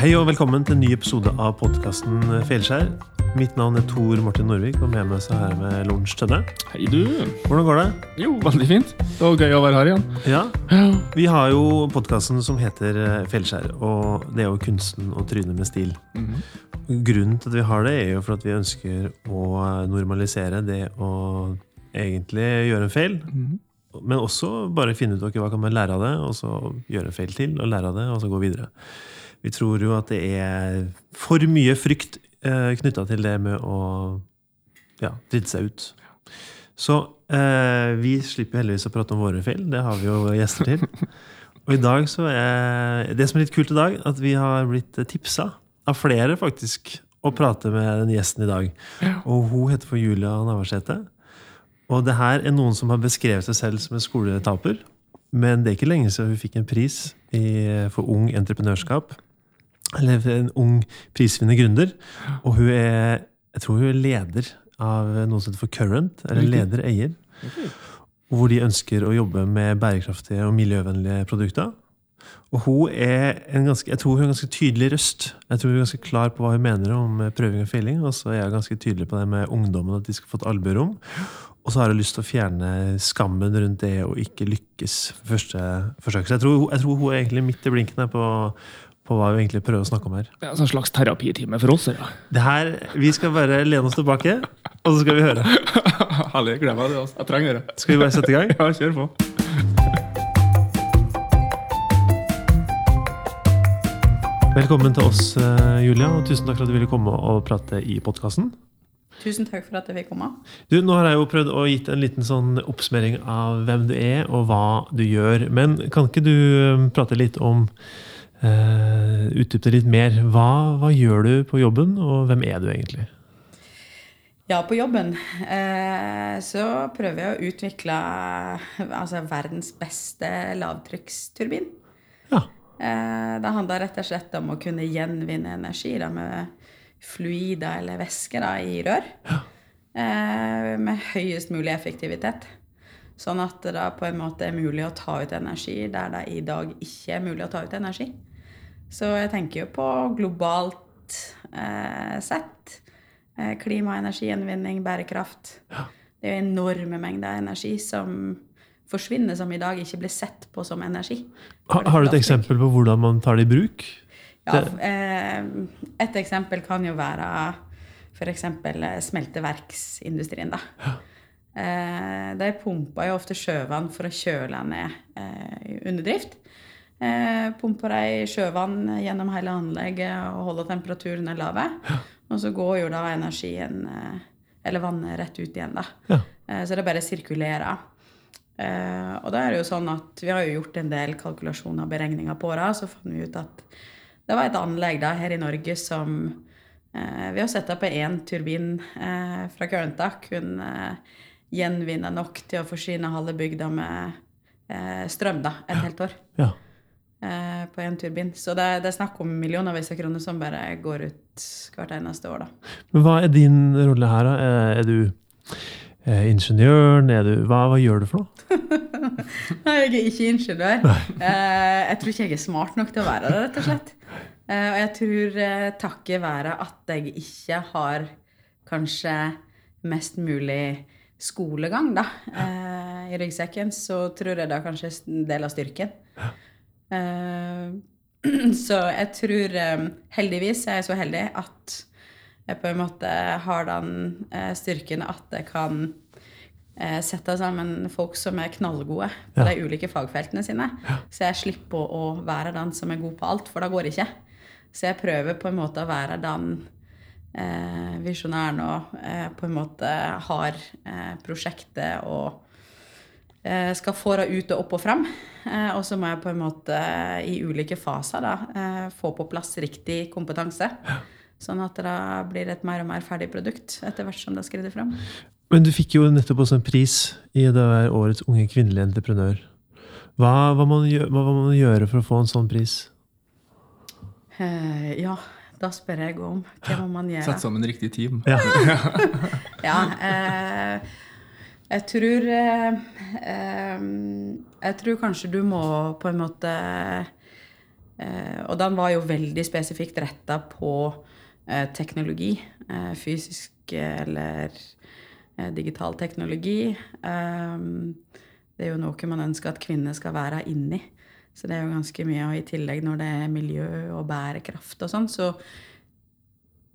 Hei og velkommen til en ny episode av podkasten Feilskjær. Mitt navn er Tor Martin Norvik, og med meg så her med Lorentz Tønne. Hei, du. Hvordan går det? Jo, veldig fint. Det var gøy å være her igjen. Ja. Vi har jo podkasten som heter eh, Feilskjær, og det er jo kunsten å tryne med stil. Mhm. Grunnen til at vi har det, er jo for at vi ønsker å normalisere det å egentlig gjøre en feil. Mhm. Men også bare finne ut okay, hva kan man lære av det, og så gjøre en feil til, og lære av det, og så gå videre. Vi tror jo at det er for mye frykt eh, knytta til det med å ja, drite seg ut. Så eh, vi slipper heldigvis å prate om våre feil. Det har vi jo gjester til. Og i dag så er det som er litt kult i dag, at vi har blitt tipsa av flere faktisk å prate med den gjesten i dag. Og hun heter for Julia Navarsete. Og det her er noen som har beskrevet seg selv som en skoletaper. Men det er ikke lenge siden hun fikk en pris i, for ung entreprenørskap. Eller en ung prisvinnende gründer. Og hun er, jeg tror hun er leder av noe som heter for Current. Eller Riktig. leder-eier. Hvor de ønsker å jobbe med bærekraftige og miljøvennlige produkter. Og hun er en ganske, jeg tror hun er en ganske tydelig røst. Jeg tror hun er ganske klar på hva hun mener om eh, prøving og feiling. Og så er hun ganske tydelig på det med ungdommen, at de skal få et albuerom. Og så har hun lyst til å fjerne skammen rundt det å ikke lykkes første forsøk. Så jeg tror, jeg tror hun er egentlig midt i blinken her på, på hva vi egentlig prøver å snakke om her. Det er en sånn slags terapitime for oss. Ja. Det her, Vi skal bare lene oss tilbake, og så skal vi høre. Herlig. Gleder meg til det. Jeg trenger det. Skal vi bare sette i gang? Ja, kjør på. Velkommen til oss, eh, Julia, og tusen takk for at du ville komme og prate i podkasten. Tusen takk for at jeg fikk komme. Du, Nå har jeg jo prøvd å gitt en liten sånn oppsummering av hvem du er, og hva du gjør. Men kan ikke du eh, prate litt om uh, Utdype det litt mer. Hva, hva gjør du på jobben, og hvem er du egentlig? Ja, på jobben uh, så prøver jeg å utvikle altså, verdens beste lavtrykksturbin. Ja. Uh, det handler rett og slett om å kunne gjenvinne energi da, med fluider eller væsker da, i rør. Eh, med høyest mulig effektivitet. Sånn at det da på en måte er mulig å ta ut energi der det i dag ikke er mulig å ta ut energi. Så jeg tenker jo på globalt eh, sett. Eh, klima, energigjenvinning, bærekraft. Det er jo enorme mengder energi som forsvinner, som i dag ikke blir sett på som energi. Har, har du et eksempel på hvordan man tar det i bruk? Ja, eh, et eksempel kan jo være f.eks. smelteverksindustrien. da. Eh, de pumper jo ofte sjøvann for å kjøle ned eh, under drift. Eh, pumper de sjøvann gjennom hele anlegget og holder temperaturen lave. Og så går jo da energien, eh, eller vannet, rett ut igjen. da. Ja. Eh, så det bare sirkulerer. Eh, og da er det jo sånn at vi har jo gjort en del kalkulasjoner og beregninger på det. Så fant vi ut at det var et anlegg da her i Norge som eh, ved å sette på én turbin eh, fra Kørnta kunne eh, gjenvinne nok til å forsyne halve bygda med eh, strøm da, et helt år. Ja. Eh, på én turbin. Så det, det er snakk om millionervis av kroner som bare går ut hvert eneste år. da. Men hva er din rolle her, da? Er- Er du er ingeniøren? Er du, hva, hva gjør du for noe? Nei, jeg er ikke ingeniør. Eh, jeg tror ikke jeg er smart nok til å være det, rett og slett. Eh, og jeg tror eh, takket være at jeg ikke har kanskje mest mulig skolegang da, eh, i ryggsekken, så tror jeg det er kanskje en del av styrken. Eh, så jeg tror eh, Heldigvis er jeg så heldig at jeg på en måte har den eh, styrken at jeg kan sette sammen folk som er knallgode på Ja. de ulike fagfeltene sine. Så jeg slipper å være den som er god på alt, for det går ikke. Så jeg prøver på en måte å være den eh, visjonæren og eh, på en måte har eh, prosjektet og skal få det ut og opp og frem. Eh, og så må jeg på en måte i ulike faser da, eh, få på plass riktig kompetanse. Sånn at det blir et mer og mer ferdig produkt etter hvert som det skrider frem. Men du fikk jo nettopp også en pris i det å være årets unge kvinnelige entreprenør. Hva, hva, må gjøre, hva må man gjøre for å få en sånn pris? Eh, ja, da spør jeg om hva må man gjøre. Sette sammen riktig team. Ja. Ja, eh, jeg tror eh, eh, Jeg tror kanskje du må på en måte eh, og den var jo veldig spesifikt retta på eh, teknologi. Fysisk eller digital teknologi. Det er jo noe man ønsker at kvinner skal være inni. Så det er jo ganske mye. Og i tillegg når det er miljø og bærekraft og sånn, så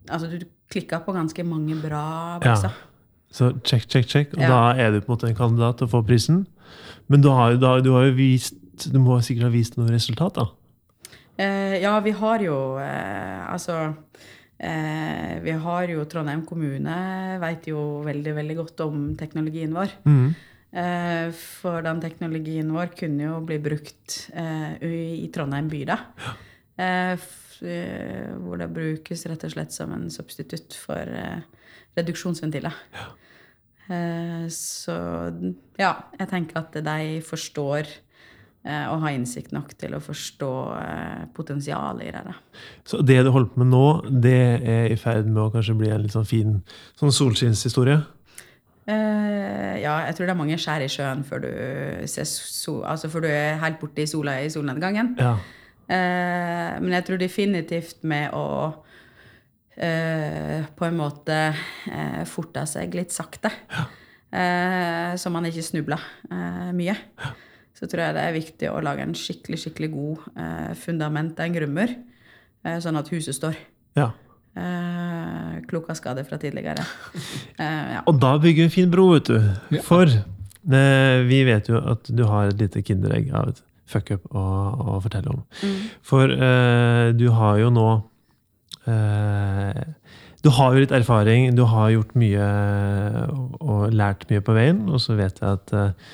Altså, du klikka på ganske mange bra bokser. Så check, check, check. Og Ja. da er du på en måte en kandidat til å få prisen. Men du har, da, du har jo vist Du må sikkert ha vist noe resultat, da? Eh, ja, vi har jo eh, Altså eh, Vi har jo Trondheim kommune vet jo veldig, veldig godt om teknologien vår. Mm. Eh, for den teknologien vår kunne jo bli brukt eh, i Trondheim by, da. Ja. eh, hvor det brukes rett og slett som en substitutt for reduksjonsventiler. Eh, så ja, jeg tenker at de forstår eh, og har innsikt nok til å forstå eh, potensialet i det. Så det du holder på med nå, det er i ferd med å kanskje bli en litt sånn fin sånn solskinnshistorie? Uh, ja, jeg tror det er mange skjær i sjøen før du, ser so altså før du er helt borte i sola i solnedgangen. Ja. Uh, men jeg tror definitivt med å eh, på en måte uh, forta seg litt sakte, eh, så man ikke snubla eh, mye, så tror jeg det er viktig å lage en skikkelig skikkelig god eh, fundament, en grummer, eh, sånn at huset står. ja. Eh, klok av skade fra tidligere. Eh, ja. Og da bygger vi en fin bro, vet du. For eh, vi vet jo at du har et lite kinderegg av et fuckup å, å fortelle om. For eh, du har jo nå eh, Du har jo litt erfaring, du har gjort mye og, lært mye på veien, og så vet jeg at eh,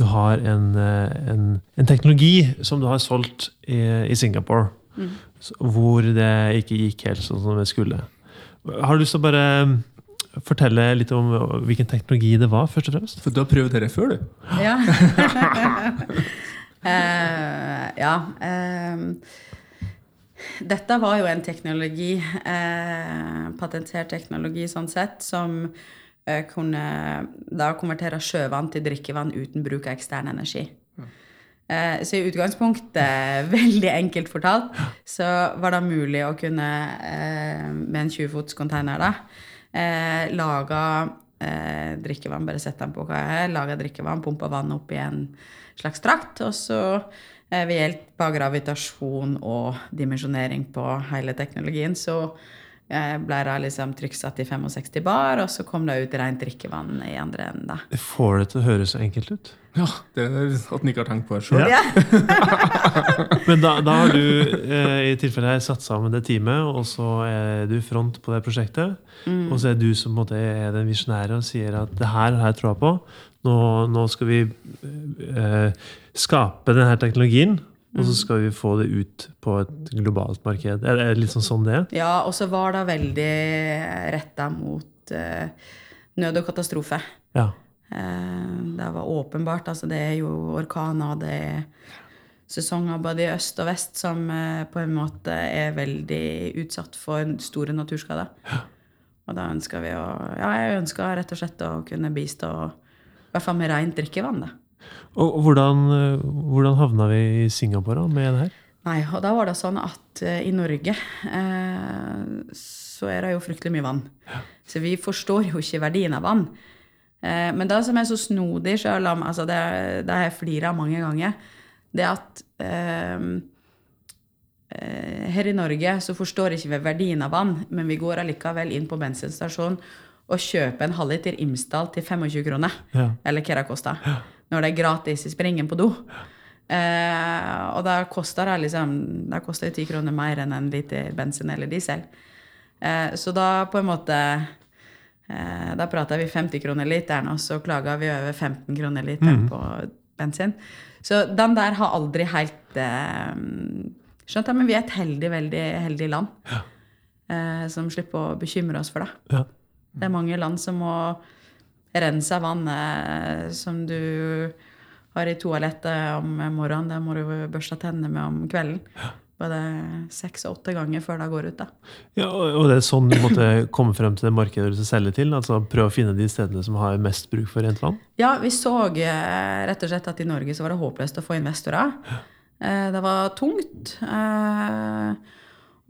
du har en, eh, en, en teknologi som du har solgt i, i Singapore, mm. hvor det ikke gikk helt sånn som det skulle. Har du lyst til å bare fortelle litt om hvilken teknologi det var, først og fremst? For du har prøvd dette før, du? Ja. uh, ja. ehm, dette var jo en teknologi, eh, patentert teknologi sånn sett, som eh, kunne da konvertere sjøvann til drikkevann uten bruk av ekstern energi. Eh, så i utgangspunktet, veldig enkelt fortalt, så var det mulig å kunne, eh, med en 20-fots container, da, eh, lage eh, drikkevann, bare sette den på hva jeg er, lage drikkevann, pumpe vann opp i en slags trakt, og så eh, ved hjelp av gravitasjon og dimensjonering på hele teknologien, så eh, ble det liksom trykksatt i 65 bar, og så kom det ut rent drikkevann i andre enden. Det får det til å høres så enkelt ut. Ja, det er at en ikke har tenkt på det sjøl. Ja. Men da, da har du eh, i tilfelle her satt sammen det teamet, og så er du front på det prosjektet. Og så er du som på en måte er den visjonære og sier at det her har jeg troa på. Nå, nå skal vi eh, skape denne teknologien, og så skal vi få det ut på et globalt marked. Er det litt sånn sånn det er? Ja, og så var det veldig retta mot eh, nød og katastrofe. Ja. Eh, det var åpenbart. Altså, det er jo orkaner, det er sesonger både i øst og vest som eh, på en måte er veldig utsatt for store naturskader. Og da ønsker vi å Ja, jeg ønsker rett og slett å kunne bistå i hvert fall med rent drikkevann, da. Og hvordan, hvordan havna vi i Singapore da, med det her? Nei, og da var det sånn at uh, i Norge uh, så er det jo fryktelig mye vann. Så vi forstår jo ikke verdien av vann. Uh, men det som er så snodig, selv om altså det, det har jeg flira mange ganger, det at her i Norge så forstår ikke vi verdien av vann, men vi går allikevel inn på bensinstasjonen og kjøpe en halvliter Imsdal til 25 kroner. Ja. Eller hva det koster. Når det er gratis i springen på do. Eh, og da koster det liksom da koster 10 kroner mer enn en liter bensin eller diesel. Eh, så da på en måte eh, Da prater vi 50 kroner literen, og så klager vi over 15 kroner literen på bensin. Så den der har aldri helt eh, skjønt. Ja, men vi er et heldig, veldig heldig land eh, som slipper å bekymre oss for det. Ja. Det er mange land som må rense vannet som du har i toalettet om morgenen. Det må du børste tennene med om kvelden. Både seks og åtte ganger før det går ut. da. Ja, og og det er sånn du måtte komme frem til det markedet du skal selge til? altså Prøve å finne de stedene som har mest bruk for rent vann? Ja, vi så eh, rett og slett at i Norge så var det håpløst å få investorer. Eh, det var tungt.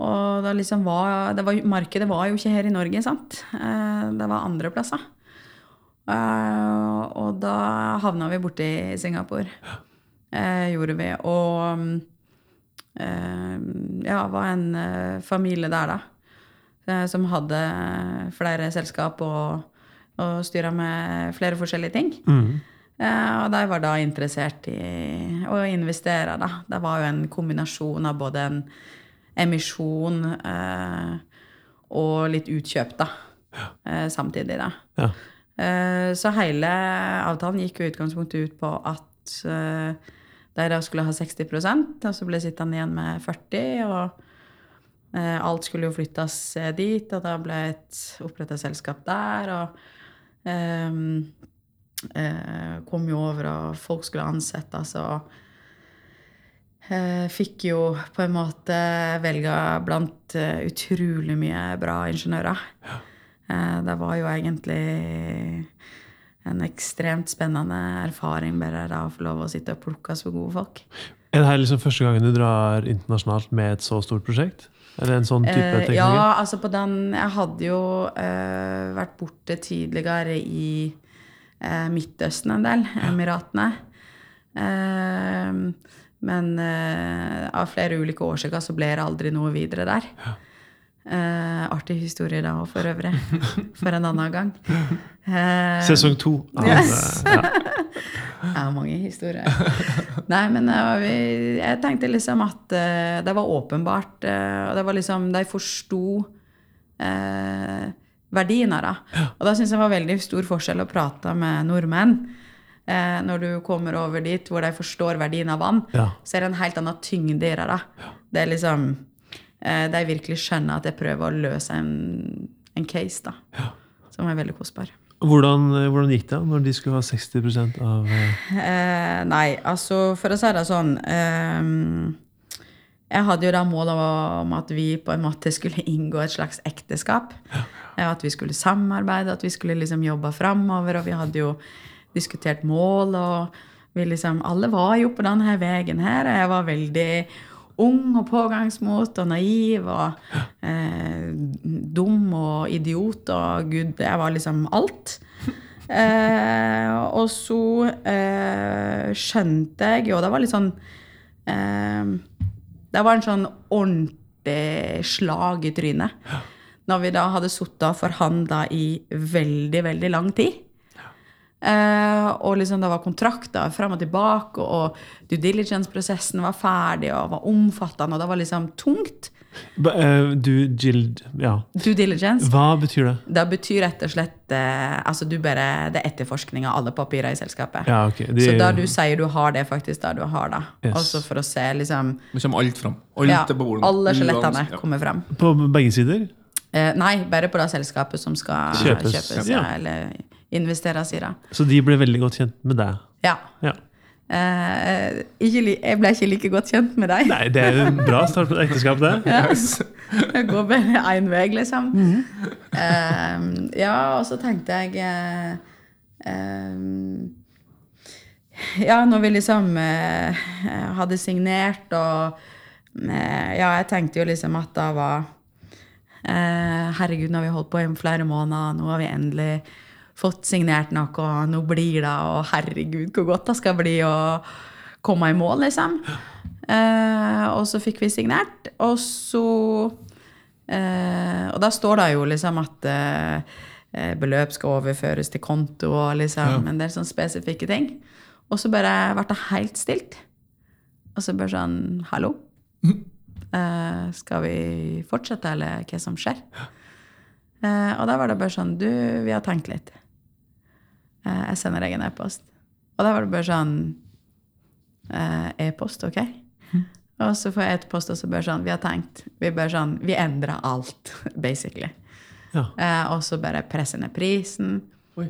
Og det liksom var, det var, Markedet var jo ikke her i Norge, sant. Eh, det var andre plasser. Eh, og da havna vi borte i Singapore. Eh, gjorde vi. Og ja, var en familie der, da. Som hadde flere selskap og, og styra med flere forskjellige ting. Mm. Uh, og de var da interessert i å investere, da. Det var jo en kombinasjon av både en emisjon eh, og litt utkjøp, da. Eh, samtidig, da. Ja. Eh, så hele avtalen gikk jo i utgangspunktet ut på at de da skulle ha 60% og så ble sittende igjen med 40 og eh, alt skulle jo flyttes dit, og da ble et oppretta selskap der. og eh, kom jo over, og folk skulle ansettes, og fikk jo på en måte velge blant eh, utrolig mye bra ingeniører. Ja. det var jo egentlig en ekstremt spennende erfaring bare da å få lov å sitte og plukke så gode folk. Er det her liksom første gangen du drar internasjonalt med et så stort prosjekt? Eller en sånn type Eh, teknologi? ja, altså på den Jeg hadde jo uh, vært borte tidligere i uh, Midtøsten en del, Emiratene. Eh, men uh, av flere ulike årsaker så ble det aldri noe videre der. Uh, artig historie da òg, for øvrig. For en annen gang. Uh, Sesong to. Yes. ja. det er mange historier. Nei, men vi, jeg tenkte liksom at det var åpenbart. og det var liksom De forsto verdien av det. Og da syns jeg det var veldig stor forskjell å prate med nordmenn. Eh, når du kommer over dit hvor de forstår verdien av vann, Ja. så er det en helt annen tyngde i det. da. Det er liksom eh, De virkelig skjønner at jeg prøver å løse en, en case, da. Som er veldig kostbar. Hvordan, eh, hvordan gikk det når de skulle ha 60% av eh, Eh, nei, altså for å si det sånn ehm, Jeg hadde jo da målet om at vi på en måte skulle inngå et slags ekteskap. Eh, At vi skulle samarbeide, at vi skulle liksom jobbe framover. Og vi hadde jo diskutert mål, og vi liksom Alle var jo på denne veien her. Jeg var veldig ung og pågangsmot og naiv og eh, dum og idiot og gud, jeg var liksom alt. Eh, og så eh, skjønte jeg jo Det var litt sånn eh, Det var en sånn ordentlig slag i trynet. Når vi da hadde sittet og forhandla i veldig, veldig lang tid. Eh, og liksom det var kontrakter fram og tilbake, og due diligence-prosessen var ferdig og var omfattende, og det var liksom tungt. Uh, eh, Du, Ja. Due diligence. Hva betyr det? Det betyr rett og slett eh, altså du bare, Det er etterforskning av alle papirer i selskapet. Ja, okay. De, Så da du sier du har det, faktisk da du har det. Yes. Også for å se liksom Det kommer alt fram. Alt ja. Alle skjelettene Ja. kommer frem. På begge sider? Eh, nei, bare på det selskapet som skal Kjøpes. kjøpes, Ja. ja. eller investeres sier jeg. Så de ble veldig godt kjent med deg? Ja. Ja. Eh, ikke, jeg ble ikke like godt kjent med deg. Nei, det er en bra start på et ekteskap, det. Yes. Det går bare én vei, liksom. Eh, ja, og så tenkte jeg eh, eh, Ja, når vi liksom eh, hadde signert og eh, Ja, jeg tenkte jo liksom at da var eh, Herregud, nå har vi holdt på i flere måneder, nå har vi endelig fått signert noe, og nå blir det, og herregud, hvor godt det skal bli å komme i mål, liksom. Eh, og så fikk vi signert, og så eh, Og da står det jo liksom at eh, beløp skal overføres til konto og liksom en del sånne spesifikke ting. Og så bare ble det helt stilt. Og så bare sånn Hallo? Eh, skal vi fortsette, eller hva som skjer? Eh, og da var det bare sånn Du, vi har tenkt litt. Eh, jeg sender deg en e-post. Og da var det bare sånn eh, E-post, ok? Og så får jeg e-post, og så bare sånn Vi har tenkt. Vi bare sånn Vi endrer alt, basically. Ja. Eh, og så bare presse ned prisen. Oi.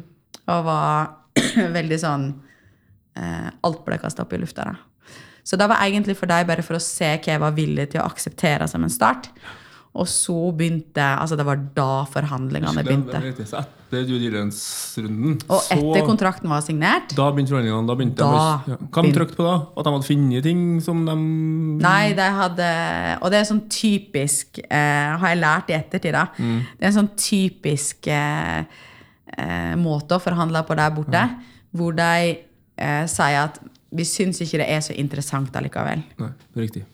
Og var veldig sånn eh, Alt ble kasta opp i lufta. da. Så det var egentlig for deg bare for å se hva jeg var villig til å akseptere som en start. Og så begynte Altså, det var da forhandlingene begynte. Så etter due diligence-runden Og så- etter kontrakten var signert Da begynte forhandlingene. Da begynte Da de, ja. Hva de trykte på da? At de hadde funnet ting som de Nei, de hadde Og det er sånn typisk eh, Har jeg lært i ettertid, da. Det er en sånn typisk eh, eh, måte å forhandle på der borte, hvor de eh, sier at vi syns ikke det er så interessant allikevel. Nei, det er riktig.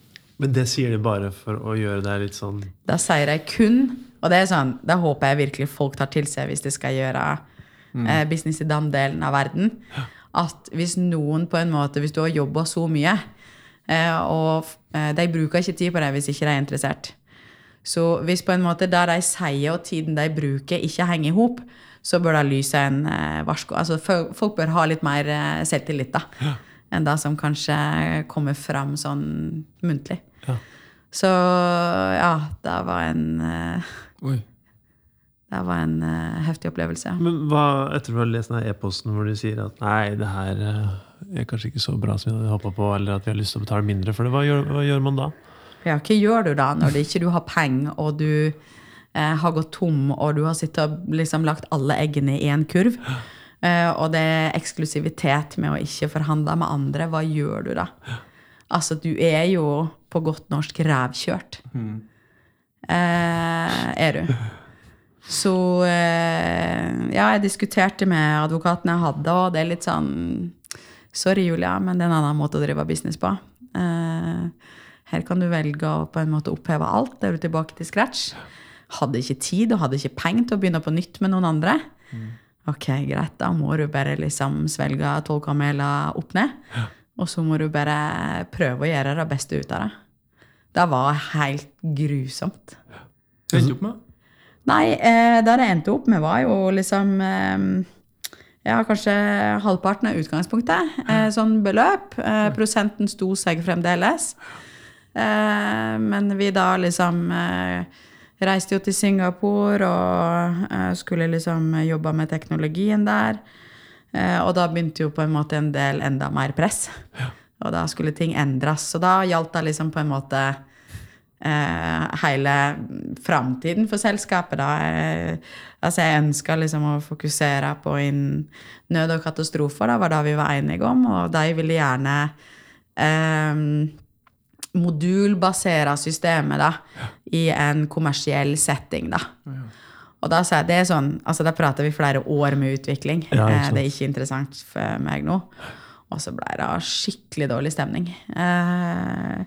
Men det sier de bare for å gjøre deg litt sånn Da sier de kun Og det er sånn, det håper jeg virkelig folk tar til seg hvis de skal gjøre eh, business i den delen av verden. At hvis noen på en måte Hvis du har jobba så mye, eh, og eh, de bruker ikke tid på det hvis ikke de er interessert. Så hvis på en måte det de sier og tiden de bruker, ikke henger i hop, så bør det lyse en eh, varsko. Altså, folk bør ha litt mer eh, selvtillit da, enn det som kanskje kommer fram sånn muntlig. Ja. Så ja, det var en eh, Oi. Det var en eh, heftig opplevelse. Men hva, etter å ha lest den e-posten hvor de sier at nei, det her eh, er kanskje ikke så bra som vi hadde håpa på, eller at vi har lyst til å betale mindre for det, hva gjør, hva gjør man da? Ja, hva gjør du da når det ikke du har penger, og du eh, har gått tom, og du har sittet liksom lagt alle eggene i en kurv, eh, og det er eksklusivitet med å ikke forhandle med andre, hva gjør du da? Altså, du er jo på godt norsk rævkjørt. Eh, er du. Så eh, ja, jeg diskuterte med advokaten jeg hadde, og det er litt sånn Sorry, Julia, men det er en annen måte å drive business på. Eh, her kan du velge å på en måte oppheve alt. Da er du tilbake til scratch. Hadde ikke tid og hadde ikke penger til å begynne på nytt med noen andre. Ok, greit, da må du bare liksom svelge tolv kameler opp ned. Og så må du bare prøve å gjøre det beste ut av det. Det var helt grusomt. Hva endte du opp med? Nei, eh, det jeg endte opp med, var jo liksom eh, Ja, kanskje halvparten av utgangspunktet. Eh, sånn beløp. Eh, prosenten sto seg fremdeles. Eh, men vi da liksom eh, reiste jo til Singapore og eh, skulle liksom jobbe med teknologien der. Eh, og da begynte jo på en måte en del enda mer press. Og da skulle ting endres. Og da gjaldt det liksom på en måte hele framtiden for selskapet. Da. Eh, altså jeg ønska liksom å fokusere på nød og katastrofer. da var det vi var enige om. Og de ville gjerne eh, modulbasere systemet da, i en kommersiell setting. da. Og da sa jeg, det er sånn, altså da prater vi flere år med utvikling. Ja, Eh, det er ikke interessant for meg nå. Og så ble det skikkelig dårlig stemning. Eh,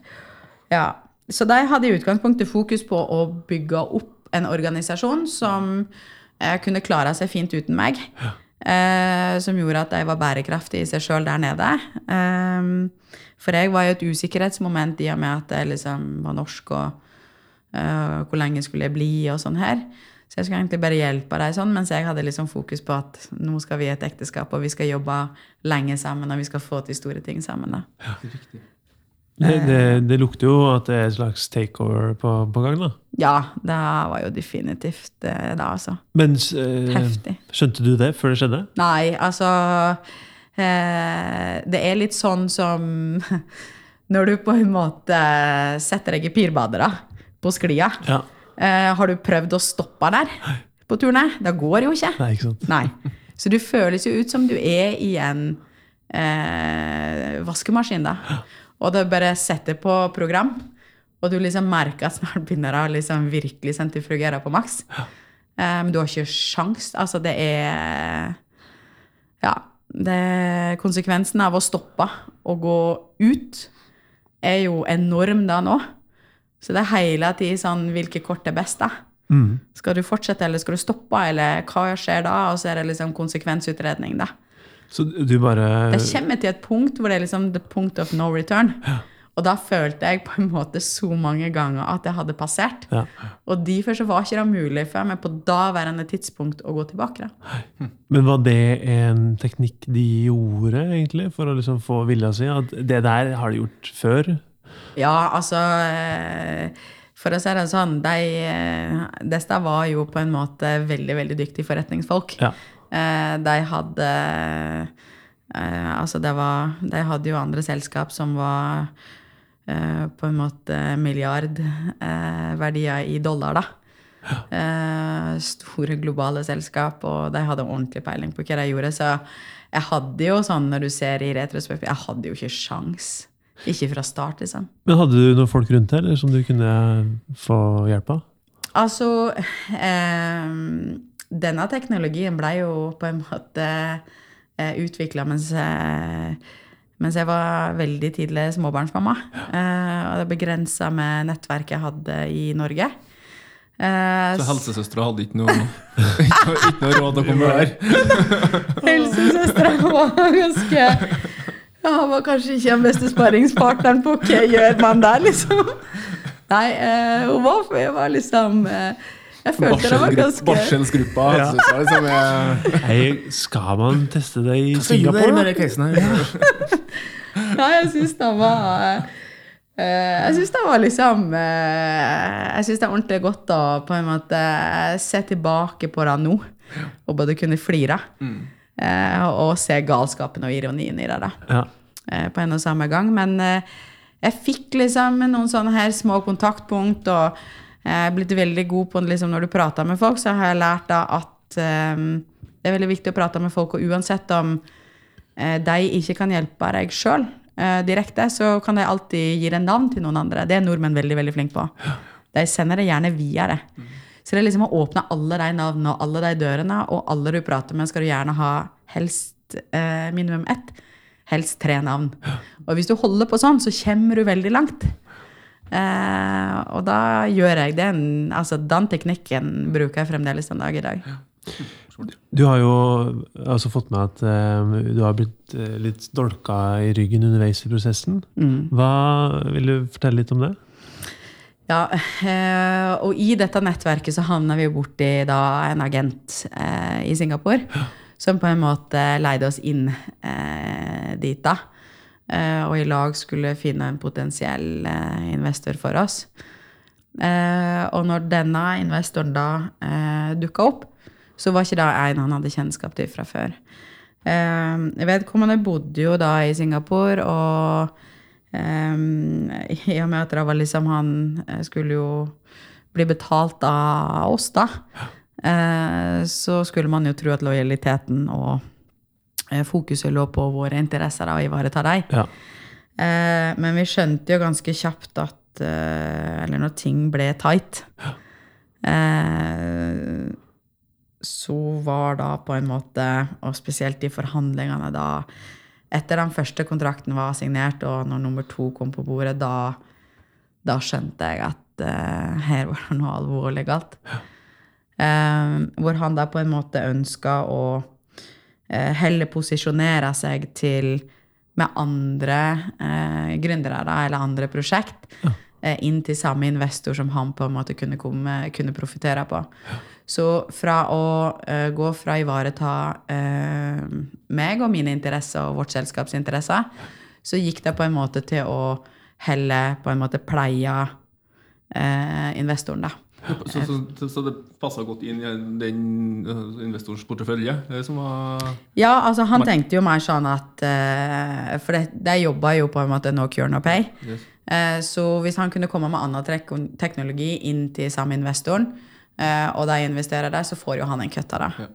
ja. Så de hadde i utgangspunktet fokus på å bygge opp en organisasjon som eh, kunne klare seg fint uten meg. Eh, som gjorde at de var bærekraftige i seg sjøl der nede. Eh, for jeg var jo et usikkerhetsmoment i og med at jeg liksom var norsk, og eh, hvor lenge skulle jeg bli, og sånn her. Så jeg skulle egentlig bare hjelpe dem sånn, mens jeg hadde liksom fokus på at nå skal vi i et ekteskap, og vi skal jobbe lenge sammen, og vi skal få til store ting sammen. da. Det, det, det lukter jo at det er et slags takeover på, på gang, da. Ja, det var jo definitivt det, da, altså. Men eh, skjønte du det før det skjedde? Nei, altså eh, Det er litt sånn som når du på en måte setter deg i pirbadere på sklia. Ja. Eh, har du prøvd å stoppe der på turné? Det går jo ikke. Nei, ikke sant? Nei. Så du føles jo ut som du er i en eh, vaskemaskin, da. Og det bare setter på program, og du liksom merker at snart begynner det å liksom virkelig sentrifugere på maks. Ja. men du har ikke sjans. Altså, det er Ja. Det, konsekvensen av å stoppe og gå ut er jo enorm da nå. Så det er hele tiden sånn Hvilke kort er best, da? Mm. Skal du fortsette, eller skal du stoppe, eller hva skjer da? Og så er det liksom konsekvensutredning, da. Så du bare Det kommer til et punkt hvor det er liksom the point of no return. Og da følte jeg på en måte så mange ganger at jeg hadde passert. ja. Og derfor så var ikke det mulig for meg på daværende tidspunkt å gå tilbake. da. Men var det en teknikk de gjorde, egentlig, for å liksom få vilja si? At det der har de gjort før? Ja, altså eh, For å si det sånn, de, eh, var jo på en måte veldig, veldig dyktige forretningsfolk. Ja. Eh, De hadde eh, Altså, det var De hadde jo andre selskap som var eh, på en måte milliardverdier i dollar, da. Eh, store globale selskap, og de hadde ordentlig peiling på hva de gjorde. Så jeg hadde jo sånn, når du ser i retrospekt, jeg hadde jo ikke sjans. Ikke fra start, liksom. Men hadde du noen folk rundt deg eller som du kunne få hjelp av? Altså eh, Denne teknologien ble jo på en måte eh, utvikla mens, jeg- mens jeg var veldig tidlig småbarnsmamma. Eh, og det begrensa med nettverket jeg hadde i Norge. Eh, Så helsesøstera hadde ikke noe, ikke, noe- ikke noe råd til å komme der. Helsesøstera var ganske ja, var kanskje ikke den beste sparringspartneren på hva gjør man der, liksom. Nei, eh, hun var, var liksom eh, Jeg følte det var ganske Barselsgruppa. Ja. Liksom, jeg... Hei, skal man teste det i Singapore? med casen her? Ja, jeg syns det var eh, Jeg syns det var liksom eh, Jeg syns det er ordentlig godt å på en måte se tilbake på det nå, og både kunne flire mm. og se galskapen og ironien i det. da. Ja. eh, på en og samme gang. Men eh, jeg fikk liksom noen sånne her små kontaktpunkt, og jeg er blitt veldig god på liksom, når du prater med folk, så har jeg lært da at um, det er veldig viktig å prate med folk, og uansett om uh, de ikke kan hjelpe deg sjøl uh, direkte, så kan de alltid gi deg navn til noen andre. Det er nordmenn veldig veldig flinke på. De sender det gjerne videre. Så det er liksom å åpne alle de navnene og alle de dørene, og alle du prater med, skal du gjerne ha helst uh, minimum ett. Helst tre navn. Og hvis du holder på sånn, så kommer du veldig langt. Eh, og da gjør jeg den. Altså, den teknikken bruker jeg fremdeles den dag i dag. Du har jo altså fått med at uh, du har blitt uh, litt dolka i ryggen underveis i prosessen. Hva Vil du fortelle litt om det? Ja, uh, og i dette nettverket så havna vi borti da en agent eh, i Singapore. Som på en måte leide oss inn eh, dit, da. Eh, og i lag skulle finne en potensiell eh, investor for oss. Eh, og når denne investoren da eh, dukka opp, så var ikke det en han hadde kjennskap til fra før. Vedkommende bodde jo da i Singapore, og I og med at det var liksom han skulle jo bli betalt av oss, da. Eh, så skulle man jo tro at lojaliteten og fokuset lå på våre interesser og ivareta dem. Ja. Eh, men vi skjønte jo ganske kjapt at eh, Eller når ting ble tight, eh, så var da på en måte, og spesielt i forhandlingene da Etter den første kontrakten var signert, og når nummer to kom på bordet, da, da skjønte jeg at eh, her var det noe alvorlig galt. Eh, hvor han da på en måte ønska å eh, heller posisjonere seg til med andre eh, gründere eller andre prosjekt eh, inn til samme investor som han på en måte kunne, komme, kunne profitere på. Så fra å eh, gå fra å ivareta eh, meg og mine interesser og vårt selskaps interesser, så gikk det på en måte til å heller på en måte pleie eh, investoren, da. Så, så, så, så det passa godt inn i den uh, investorens portefølje? Ja, altså han tenkte jo mer sånn at eh, For det, de jobba jo på en måte no cure, no pay. Yes. Eh, så hvis han kunne komme med annen teknologi inn til samme investoren, eh, og de investerer der, så får jo han en kutt av det. Ja.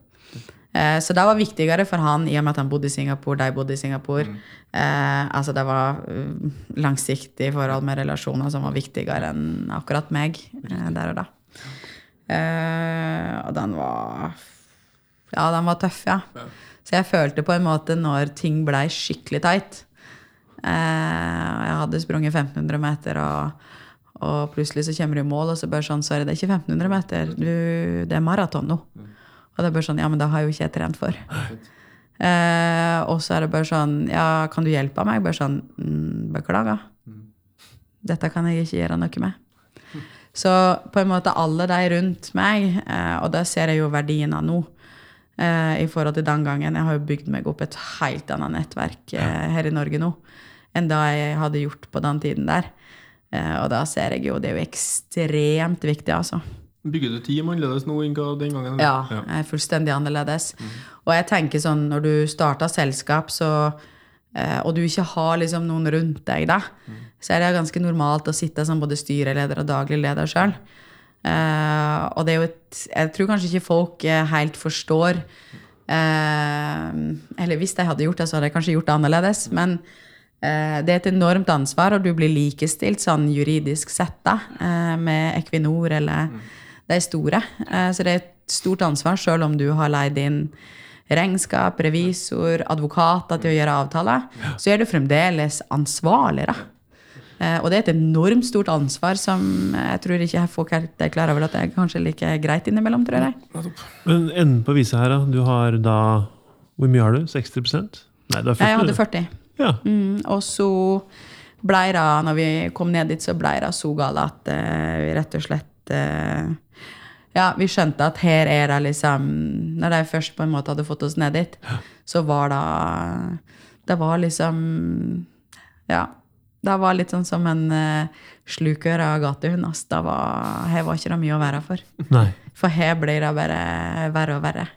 så det var viktigere for han i og med at han bodde i Singapore, de bodde i Singapore. Eh, altså det var uh, langsiktig forhold med relasjoner som var viktigere enn akkurat meg eh, der og da. Eh, og den var Ja, den var tøff, ja. Så jeg følte på en måte når ting blei skikkelig teit uh, Jeg hadde sprunget 1500 meter, og, og plutselig så kommer du i mål, og så bare sånn Sorry, det er ikke 1500 meter, du, det er maraton nå. Og det er bare sånn Ja, men det har jo ikke jeg trent for. Uh, og så er det bare sånn Ja, kan du hjelpe meg? Bare sånn mm, Beklager. Dette kan jeg ikke gjøre noe med. Så på en måte alle de rundt meg, eh, og det ser jeg jo verdien av nå, eh, i forhold til den gangen. Jeg har jo bygd meg opp et helt annet nettverk eh, her i Norge nå enn da jeg hadde gjort på den tiden der. Eh, og da ser jeg jo Det er jo ekstremt viktig, altså. Bygger du team annerledes nå enn den gangen? Ja, jeg er fullstendig annerledes. Og jeg tenker sånn, når du starter selskap, så, eh, og du ikke har liksom noen rundt deg, da, så er det ganske normalt å sitte som både styreleder og daglig leder sjøl. Uh, og det er jo et Jeg tror kanskje ikke folk eh, helt forstår uh, Eller hvis de hadde gjort det, så hadde de kanskje gjort det annerledes. Men uh, det er et enormt ansvar, og du blir likestilt sånn juridisk sett da, eh, med Equinor eller de store. Eh, så det er et stort ansvar, sjøl om du har leid inn regnskap, revisor, advokater til å gjøre avtaler, så er du fremdeles ansvarlig. da. Eh, Og det er et enormt stort ansvar som jeg tror ikke folk helt er klar over at det er kanskje like greit innimellom, tror jeg. Men enden på visa her, da. Du har da Hvor mye har du? 60 Nei, du har 40. Jeg hadde 40. Ja. Mm, og så ble det, når vi kom ned dit, så ble det så galt at uh, vi rett og slett uh, Ja, vi skjønte at her er det liksom Når de først på en måte hadde fått oss ned dit, så var det Det var liksom Ja. Det var litt sånn som en uh, av gatehund. Altså. Det var, her var ikke det mye å være for. Nei. For her blir det bare verre og verre.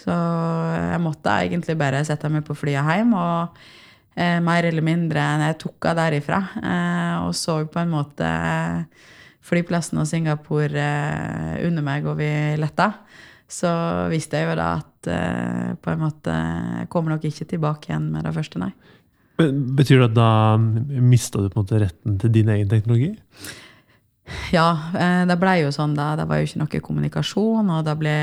Så jeg måtte egentlig bare sette meg på flyet hjem, og eh, mer eller mindre jeg tok av derifra eh, og så på en måte flyplassen og Singapore eh, under meg, og vi letta, så visste jeg jo da at eh, på en måte jeg kommer nok ikke tilbake igjen med det første, nei. Men Betyr det at da mista du på en måte retten til din egen teknologi? Ja, eh, det ble jo sånn da. Det var jo ikke noe kommunikasjon, og det ble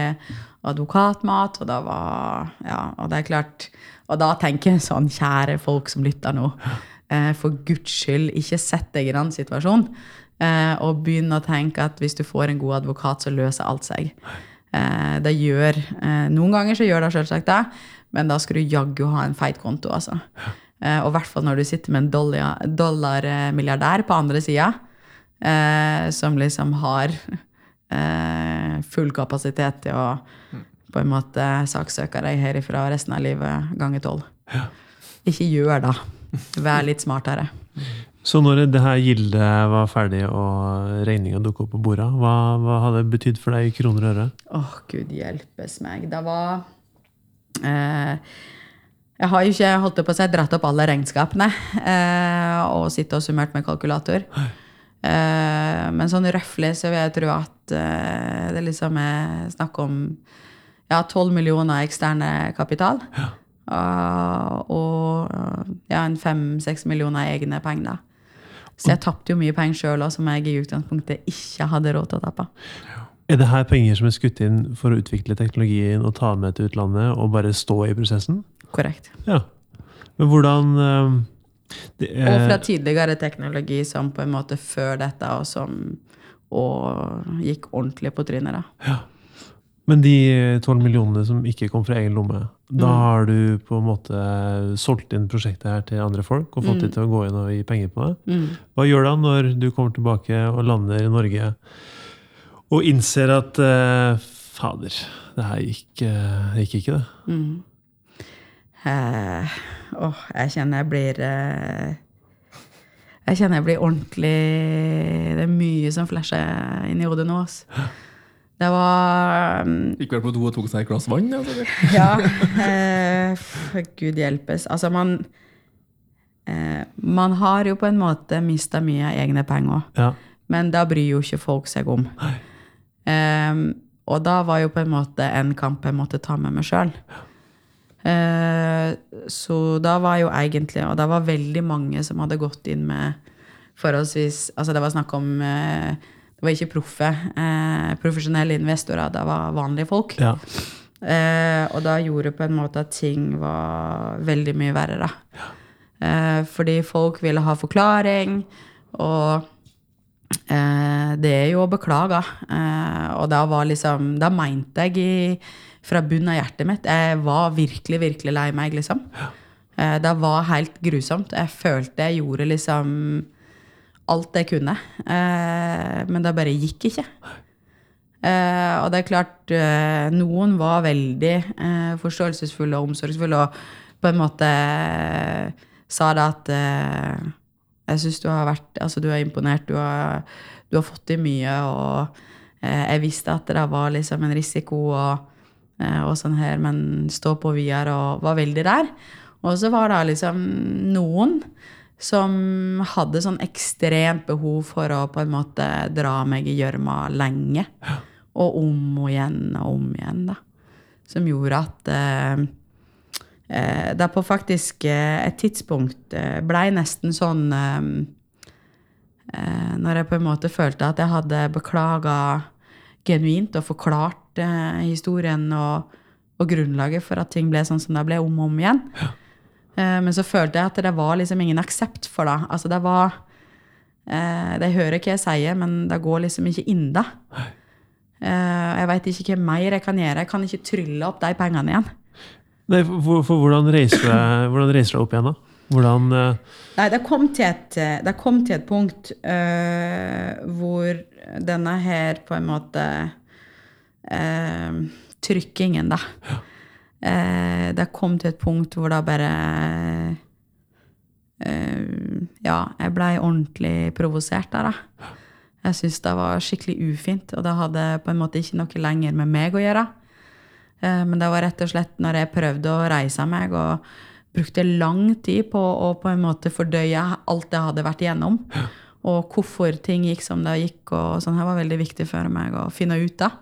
advokatmat, og det var Ja, og det er klart Og da tenker jeg sånn, kjære folk som lytter nå, eh, for guds skyld, ikke sett deg i den situasjonen. eh, Og begynn å tenke at hvis du får en god advokat, så løser alt seg. Det gjør Noen ganger så gjør det selvsagt det, men da skal du jaggu ha en feit konto, altså. Eh, Og i hvert fall når du sitter med en dollar- dollarmilliardær på andre sida eh, som liksom har eh, full kapasitet til å på en måte saksøke deg herifra resten av livet ganger tolv. Ikke gjør det. Vær litt smartere. Så når det her gildet var ferdig og regninga dukka opp på bordet, hva, hva hadde det betydd for deg i kroner og øre? Åh, gud hjelpes meg. Det var eh, Jeg har jo ikke holdt det på å si dratt opp alle regnskapene eh, og sittet og summert med kalkulator. Eh, men sånn røftlig så vil jeg tro at eh, det liksom er snakk om ja, 12 millioner eksterne kapital. Ah, og ja, en fem-seks millioner egne penger. da. Så jeg tapte jo mye penger sjøl som jeg i utgangspunktet ikke hadde råd til å tappe. Er det her penger som er skutt inn for å utvikle teknologien og ta med til utlandet og bare stå i prosessen? Korrekt. Ja. Men hvordan eh, det er, Og fra tidligere teknologi som på en måte før dette, og som og gikk ordentlig på trynet. da. Men de tolv millionene som ikke kom fra egen lomme, da Mm. har du på en måte solgt inn prosjektet her til andre folk og fått Mm. de til å gå inn og gi penger på det? Hva gjør da når du kommer tilbake og lander i Norge og innser at eh, fader, det her gikk, eh, gikk ikke, det? Eh, åh, jeg kjenner jeg blir eh, Jeg kjenner jeg blir ordentlig Det er mye som flasher inn i hodet nå. Altså. Det var um, Gikk vel på do og tok seg et glass vann? Ja. Ja. Eh, Gud hjelpes. Altså, man eh, Man har jo på en måte mista mye egne penger òg. Ja. Men da bryr jo ikke folk seg om. Um, og da var jo på en måte en kamp jeg måtte ta med meg sjøl. Så da var jo egentlig Og det var veldig mange som hadde gått inn med forholdsvis Altså det var snakk om eh, Det var ikke proffe, eh, profesjonelle investorer, det var vanlige folk. ja. Eh, og da gjorde på en måte at ting var veldig mye verre, da. Eh, fordi folk ville ha forklaring, og eh, det er jo å beklage. Eh, og da var liksom Da mente jeg i, fra bunnen av hjertet mitt Jeg var virkelig, virkelig lei meg, liksom. Eh, det var helt grusomt. Jeg følte jeg gjorde liksom alt jeg kunne. Eh, men det bare gikk ikke. Eh, og det er klart, noen var veldig forståelsesfulle og omsorgsfulle og på en måte sa det at jeg syns du har vært Altså, du er imponert, du har, du har fått til mye, og jeg visste at det var liksom en risiko og, og sånn her, men stå på videre og var veldig der. Og så var det liksom noen som hadde sånn ekstremt behov for å på en måte dra meg i gjørma lenge. Og om og igjen og om igjen, da. Som gjorde at eh, eh, det på faktisk eh, et tidspunkt eh, blei nesten sånn eh, eh, Når jeg på en måte følte at jeg hadde beklaga genuint og forklart eh, historien og, og grunnlaget for at ting ble sånn som det ble, om og om igjen. Eh, men så følte jeg at det var liksom ingen aksept for det. Altså det var eh, De hører hva jeg sier, men det går liksom ikke inn da. Eh, jeg veit ikke hva mer jeg kan gjøre. Jeg kan ikke trylle opp de pengene igjen. Nei, for, for hvordan reiser du deg hvordan reiser du deg opp igjen, da? Hvordan uh... Nei, det kom til et, det kom til et punkt uh, hvor denne her på en måte eh, Trykkingen, da. Eh, det kom til et punkt hvor da bare eh, Ja, jeg blei ordentlig provosert der, da. Jeg syntes det var skikkelig ufint, og det hadde på en måte ikke noe lenger med meg å gjøre. Eh, Men det var rett og slett når jeg prøvde å reise meg og brukte lang tid på å på en måte fordøye alt jeg hadde vært igjennom. Og hvorfor ting gikk som det gikk. og sånn her var veldig viktig for meg å finne ut av.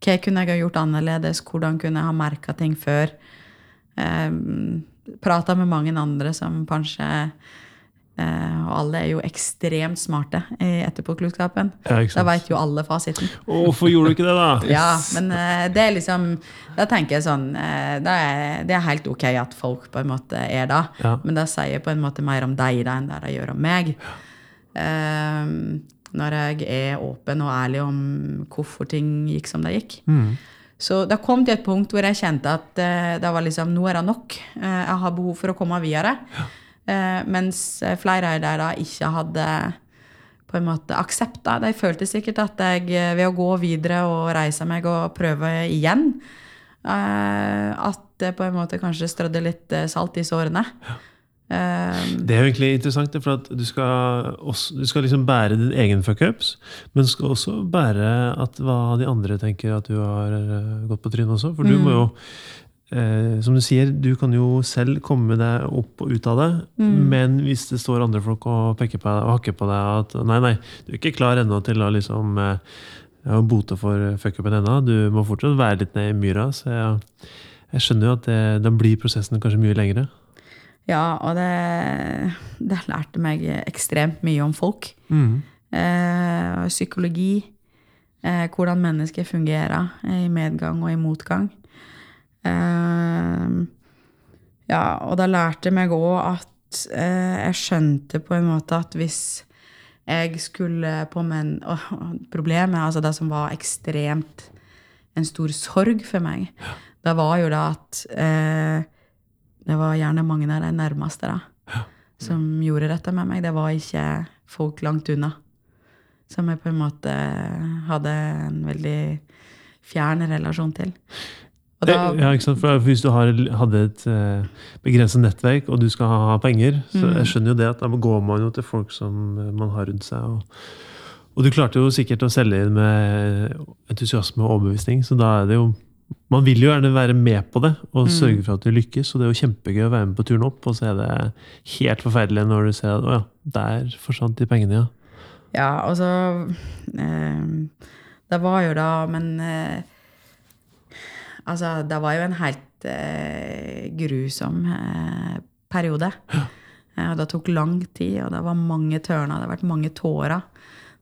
Hva kunne jeg ha gjort annerledes? Hvordan kunne jeg ha merka ting før? Eh, Prata med mange andre som kanskje eh, Og alle er jo ekstremt smarte i etterpåklokskapen. Ja, Da veit jo alle fasiten. Hvorfor gjorde du ikke det, da? Ja, men eh, det er liksom Da tenker jeg sånn eh, det, er, det er helt ok at folk på en måte er det, Ja. men det sier på en måte mer om deg da enn det det gjør om meg. Eh, når jeg er åpen og ærlig om hvorfor ting gikk som det gikk. Mm. Så det kom til et punkt hvor jeg kjente at uh, det var liksom, nå er det nok. Uh, jeg har behov for å komme videre. Eh, mens eh, flere av dem da ikke hadde på en måte aksepta. De følte sikkert at jeg eh, ved å gå videre og reise meg og prøve igjen, eh, at det på en måte kanskje strødde litt eh, salt i sårene. Eh, Det er jo egentlig interessant, for du skal, også, du skal liksom bære din egen fuckups, men du skal også bære at hva de andre tenker at du har eh, gått på trynet også. For du må jo, eh, som du sier, du kan jo selv komme deg opp og ut av det, men hvis det står andre folk og peker på deg og hakker på deg at nei, nei, du er ikke klar ennå til å liksom eh, bote for fuckupen ennå, du må fortsatt være litt ned i myra, så jeg, jeg skjønner jo at det, da blir prosessen kanskje mye lengre. Ja, og det, det lærte meg ekstremt mye om folk. Mm. eh, psykologi, eh, hvordan mennesker fungerer i medgang og i motgang. Eh, ja, og det lærte meg òg at eh, jeg skjønte på en måte at hvis jeg skulle på menn og Problemet, altså det som var ekstremt en stor sorg for meg, det var jo da at eh, det var gjerne mange av de nærmeste da, som gjorde dette med meg. Det var ikke folk langt unna. Som jeg på en måte hadde en veldig fjern relasjon til. Da, Eh, Ja, ikke sant? For Hvis du har, hadde et eh, begrenset nettverk, og du skal ha penger, så Mm. jeg skjønner jo det at da går man jo til folk som eh, man har rundt seg. Og, og du klarte jo sikkert å selge inn med entusiasme og overbevisning, så da er det jo Man vil jo gjerne være med på det og Mm. sørge for at du lykkes, og det er jo kjempegøy å være med på turen opp, og så er det helt forferdelig når du ser at å ja, der forsvant de pengene, ja. Ja, altså eh, Det var jo da, men eh, Altså, det var jo en helt eh, grusom eh, periode. Eh, og det tok lang tid, og det var mange tørner, det har vært mange tårer.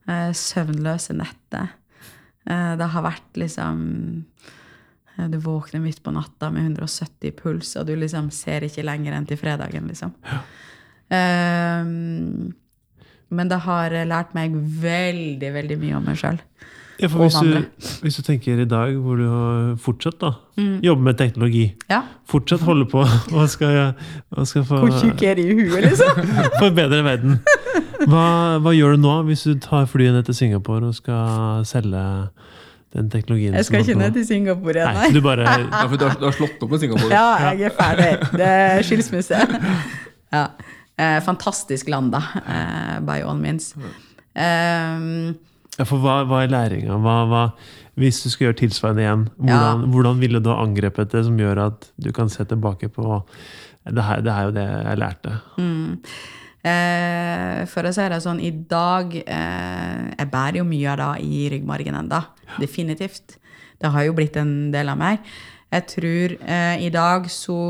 Eh, søvnløse netter. Eh, det har vært liksom Du våkner midt på natta med 170 puls, og du liksom ser ikke lenger enn til fredagen, liksom. Eh, men det har lært meg veldig, veldig mye om meg sjøl. ja for hvis, du, hvis du tenker i dag hvor du har fortsatt da, Mm. jobber med teknologi, Ja. fortsatt holde på og skal, og skal få Hvor tjukk er de i huet, liksom? forbedre verden. Hva, hva gjør du nå hvis du tar flyet ned til Singapore og skal selge den teknologien? Jeg skal som ikke ned til Singapore igjen, Nei, du bare Ja, for du har, du har slått opp med Singapore. Ja, jeg er ferdig. Det er skilsmisse. Ja. Eh, fantastisk land, da. Eh, by all means. Eh, ja, For hva, hva er læringa? Hvis du skal gjøre tilsvarende igjen, hvordan, hvordan ville du ha angrepet det som gjør at du kan se tilbake på det her, det her er jo det jeg lærte. Eh, for å si det sånn, i dag eh, Jeg bærer jo mye av det i ryggmargen enda. Definitivt. Det har jo blitt en del av meg. Jeg tror eh, i dag så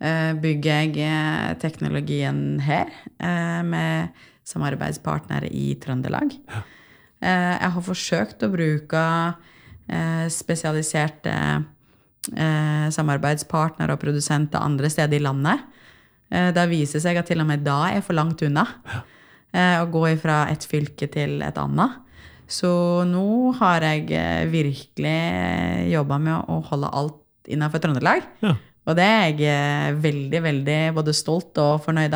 eh, bygger jeg eh, teknologien her eh, med samarbeidspartnere i Trøndelag. Eh, jeg har forsøkt å bruke eh, spesialiserte eh, samarbeidspartnere og produsenter andre steder i landet. Eh, det viser seg at til og med da er for langt unna. Eh, å gå fra et fylke til et annet. Så nå har jeg eh, virkelig jobba med å holde alt innenfor Trøndelag. Ja. Og det er jeg veldig, veldig både stolt og fornøyd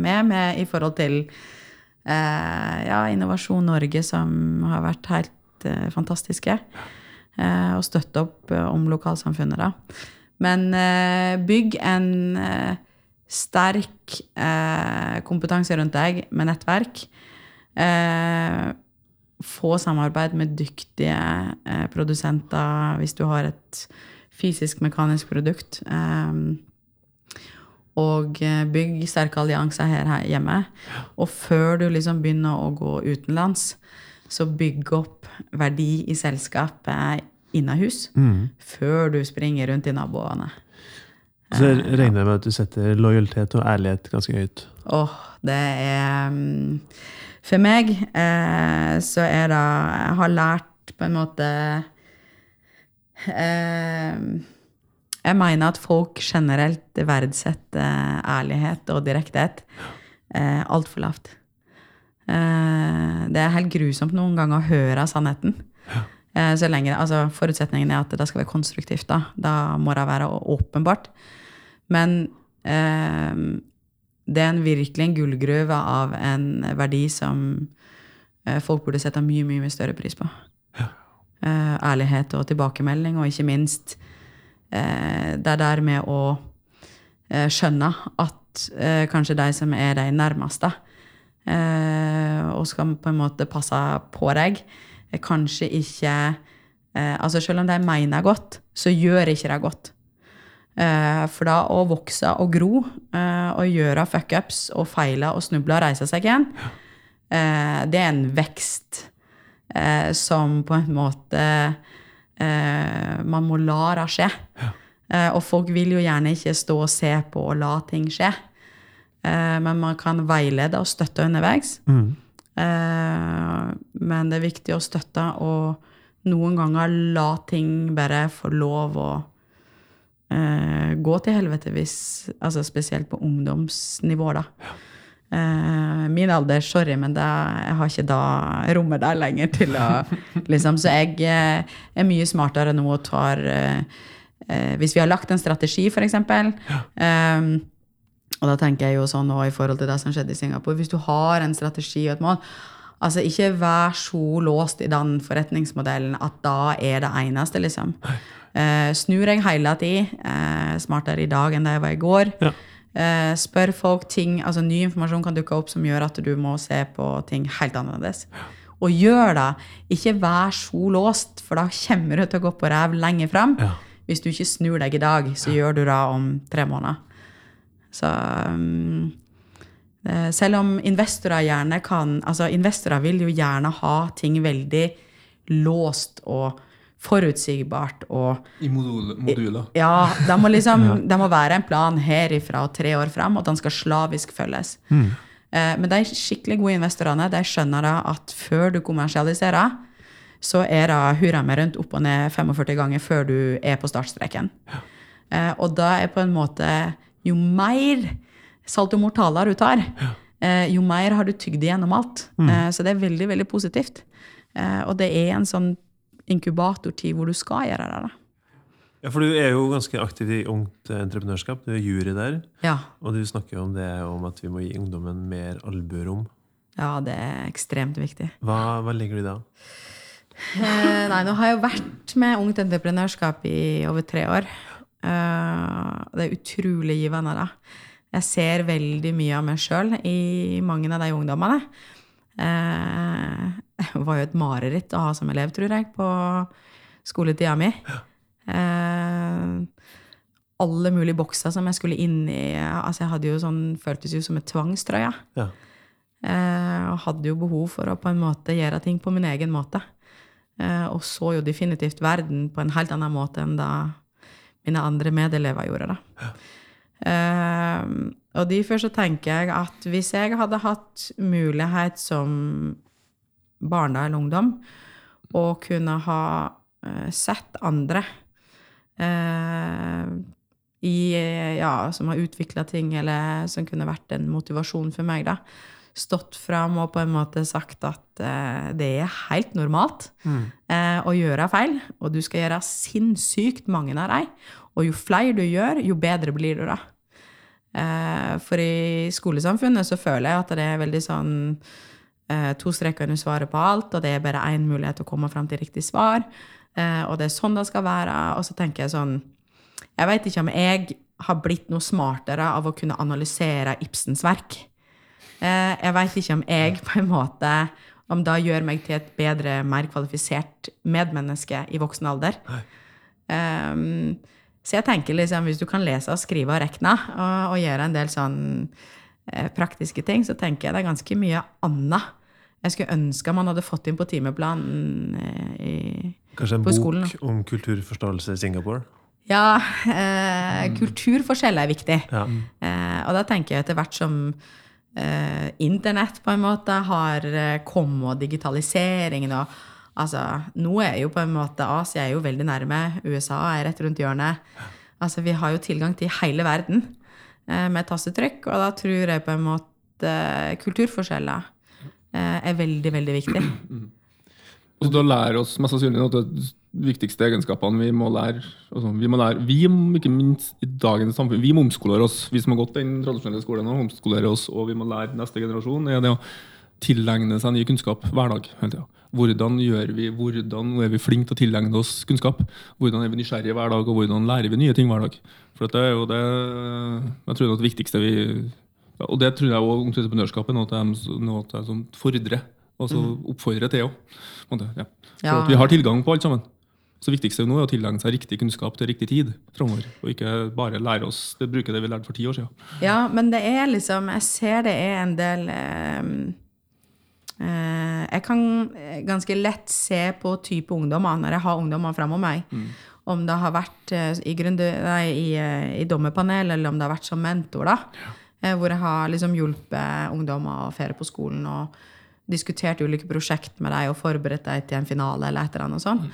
med, med i forhold til ja, Innovasjon Norge, som har vært helt fantastiske. Og støtte opp om lokalsamfunnet, da. Men bygg en sterk eh, kompetanse rundt deg med nettverk. Eh, få samarbeid med dyktige eh, produsenter hvis du har et fysisk-mekanisk produkt. Eh, og eh, bygg sterke allianser her, her hjemme. Og før du liksom begynner å gå utenlands, så bygg opp verdi i selskapet innahus før du springer rundt i naboene. Så regner jeg med at du setter lojalitet og ærlighet ganske høyt. Åh, det er mm, For meg eh, så er det Jeg har lært på en måte eh, Jeg mener at folk generelt verdsetter ærlighet og direkthet eh, altfor lavt. Eh, det er helt grusomt noen ganger å høre sannheten. Eh, så lenge, altså Forutsetningen er at det skal være konstruktivt. Da, da må det være åpenbart. Men eh, det er en virkelig en gullgruve av en verdi som eh, folk burde sette mye, mye, større pris på. Eh, ærlighet og tilbakemelding, og ikke minst eh, det der med å eh, skjønne at eh, kanskje de som er de nærmeste, eh, og skal på en måte passe på deg, kanskje ikke eh, Altså selv om de mener godt, så gjør ikke det godt. Eh, for da å vokse og gro eh, og gjøre fuckups og feile og snuble og reise seg igjen, eh, det er en vekst eh, som på en måte eh, Man må la det skje. Eh, og folk vil jo gjerne ikke stå og se på og la ting skje. Eh, men man kan veilede og støtte underveis. Eh, men det er viktig å støtte og noen ganger la ting bare få lov å eh, gå til helvete hvis Altså spesielt på ungdomsnivå, da. Eh, min alder, sorry, men det, jeg har ikke da rommet der lenger til å liksom, Så jeg eh, er mye smartere nå og tar eh, eh, Hvis vi har lagt en strategi, for eksempel eh, og da tenker jeg jo sånn nå i forhold til det som skjedde i Singapore. Hvis du har en strategi og et mål, altså ikke vær så låst i den forretningsmodellen at da er det eneste, liksom. Eh, snur jeg hele tida. Eh, smartere i dag enn det jeg var i går. Ja. Eh, spør folk ting, altså Ny informasjon kan dukke opp som gjør at du må se på ting helt annerledes. Og gjør det. Ikke vær så låst, for da kommer du til å gå på ræv lenger fram. Ja. Hvis du ikke snur deg i dag, så gjør du det om tre måneder. Så um, selv om investorer gjerne kan Altså, investorer vil jo gjerne ha ting veldig låst og forutsigbart og I modul, moduler. Ja, det må liksom det må være en plan herifra og tre år fram, og den skal slavisk følges. Eh, men de skikkelig gode investorene de skjønner da at før du kommersialiserer, så er det hurra meg rundt opp og ned 45 ganger før du er på startstreken. Eh, og da er på en måte Jo mer salto mortaler du tar, eh, jo mer har du tygd igjennom alt. Mm. så det er veldig, veldig positivt. Eh, og det er en sånn inkubatortid hvor du skal gjøre det. Ja, For du er jo ganske aktiv i Ungt Entreprenørskap. Du er jury der. Ja. Og du snakker jo om det om at vi må gi ungdommen mer albuerom. ja, det er ekstremt viktig. Hva, hva legger du i det? Eh, nei, nå har jeg jo vært med Ungt Entreprenørskap i over tre år. Eh, det er utrolig givende, da. Jeg ser veldig mye av meg sjøl i mange av de ungdommene. Eh, var jo et mareritt å ha som elev, tror jeg, på skoletida mi. Eh, alle mulige bokser som jeg skulle inn i. Altså, jeg hadde jo sånn, føltes jo som et tvangstrøye. Ja. Eh, og hadde jo behov for å på en måte gjøre ting på min egen måte. Eh, og så jo definitivt verden på en helt annen måte enn da mine andre medelever gjorde det. Eh, og derfor så tenker jeg at hvis jeg hadde hatt mulighet som barna eller ungdom å kunne ha eh, sett andre eh, i, ja, som har utvikla ting, eller som kunne vært en motivasjon for meg, da. Stått fram og på en måte sagt at uh, det er helt normalt eh, å gjøre feil, og du skal gjøre sinnssykt mange av dem. Og jo flere du gjør, jo bedre blir du da. Eh, for i skolesamfunnet så føler jeg at det er veldig sånn eh, to streker under svaret på alt, og det er bare én mulighet til å komme fram til riktig svar. Eh, og det er sånn det skal være. Og så tenker jeg sånn Jeg veit ikke om jeg har blitt noe smartere av å kunne analysere Ibsens verk. Jeg veit ikke om jeg på en måte om det gjør meg til et bedre, mer kvalifisert medmenneske i voksen alder. Um, så jeg tenker liksom, hvis du kan lese og skrive og regne og, og gjøre en del sånn eh, praktiske ting, så tenker jeg det er ganske mye annet. Jeg skulle ønske man hadde fått inn på timeplanen eh, i, Kanskje en På bok skolen, om kulturforståelse i Singapore? Ja, eh, kulturforskjell er viktig. Ja. Eh, og da tenker jeg etter hvert som eh, internett på en måte har eh, kommet, og digitaliseringen og Altså, nå er jo på en måte Asia er jo veldig nærme. USA er rett rundt hjørnet. Altså, vi har jo tilgang til hele verden eh, med tastetrykk, og da tror jeg på en måte kulturforskjeller eh, er veldig, veldig viktig. Og da lærer oss mest sannsynlig noe av de viktigste egenskapene vi må lære. Altså, vi må lære, vi, ikke minst i dagens samfunn, vi må omskolere oss. Vi som har gått den tradisjonelle skolen, og omskolere oss, og vi må lære neste generasjon, er det å tilegne seg ny kunnskap hver dag. hele tiden. Hvordan gjør vi, hvordan er vi flinke til å tilegne oss kunnskap? Hvordan er vi nysgjerrige hver dag, og hvordan lærer vi nye ting hver dag? For det er jo det jeg tror det det viktigste vi ja, Og det tror jeg også entreprenørskap er noe som fordrer, Altså så oppfordrer til òg. Ja. For Ja. at vi har tilgang på alt sammen. Så det viktigste nå er å tilegne seg riktig kunnskap til riktig tid framover. Og ikke bare lære oss det bruke det vi lærte for ti år siden. Ja, men det er liksom Jeg ser det er en del eh, Jeg kan eh, ganske lett se på type ungdommer når jeg har ungdommer framfor meg. Om det har vært eh, i, grunde, nei, i, eh, i dommerpanel, eller om det har vært som mentor. da. Eh, hvor jeg har liksom hjulpet ungdommer å ferie på skolen og diskutert ulike prosjekt med dem og forberedt dem til en finale eller et eller annet sånt.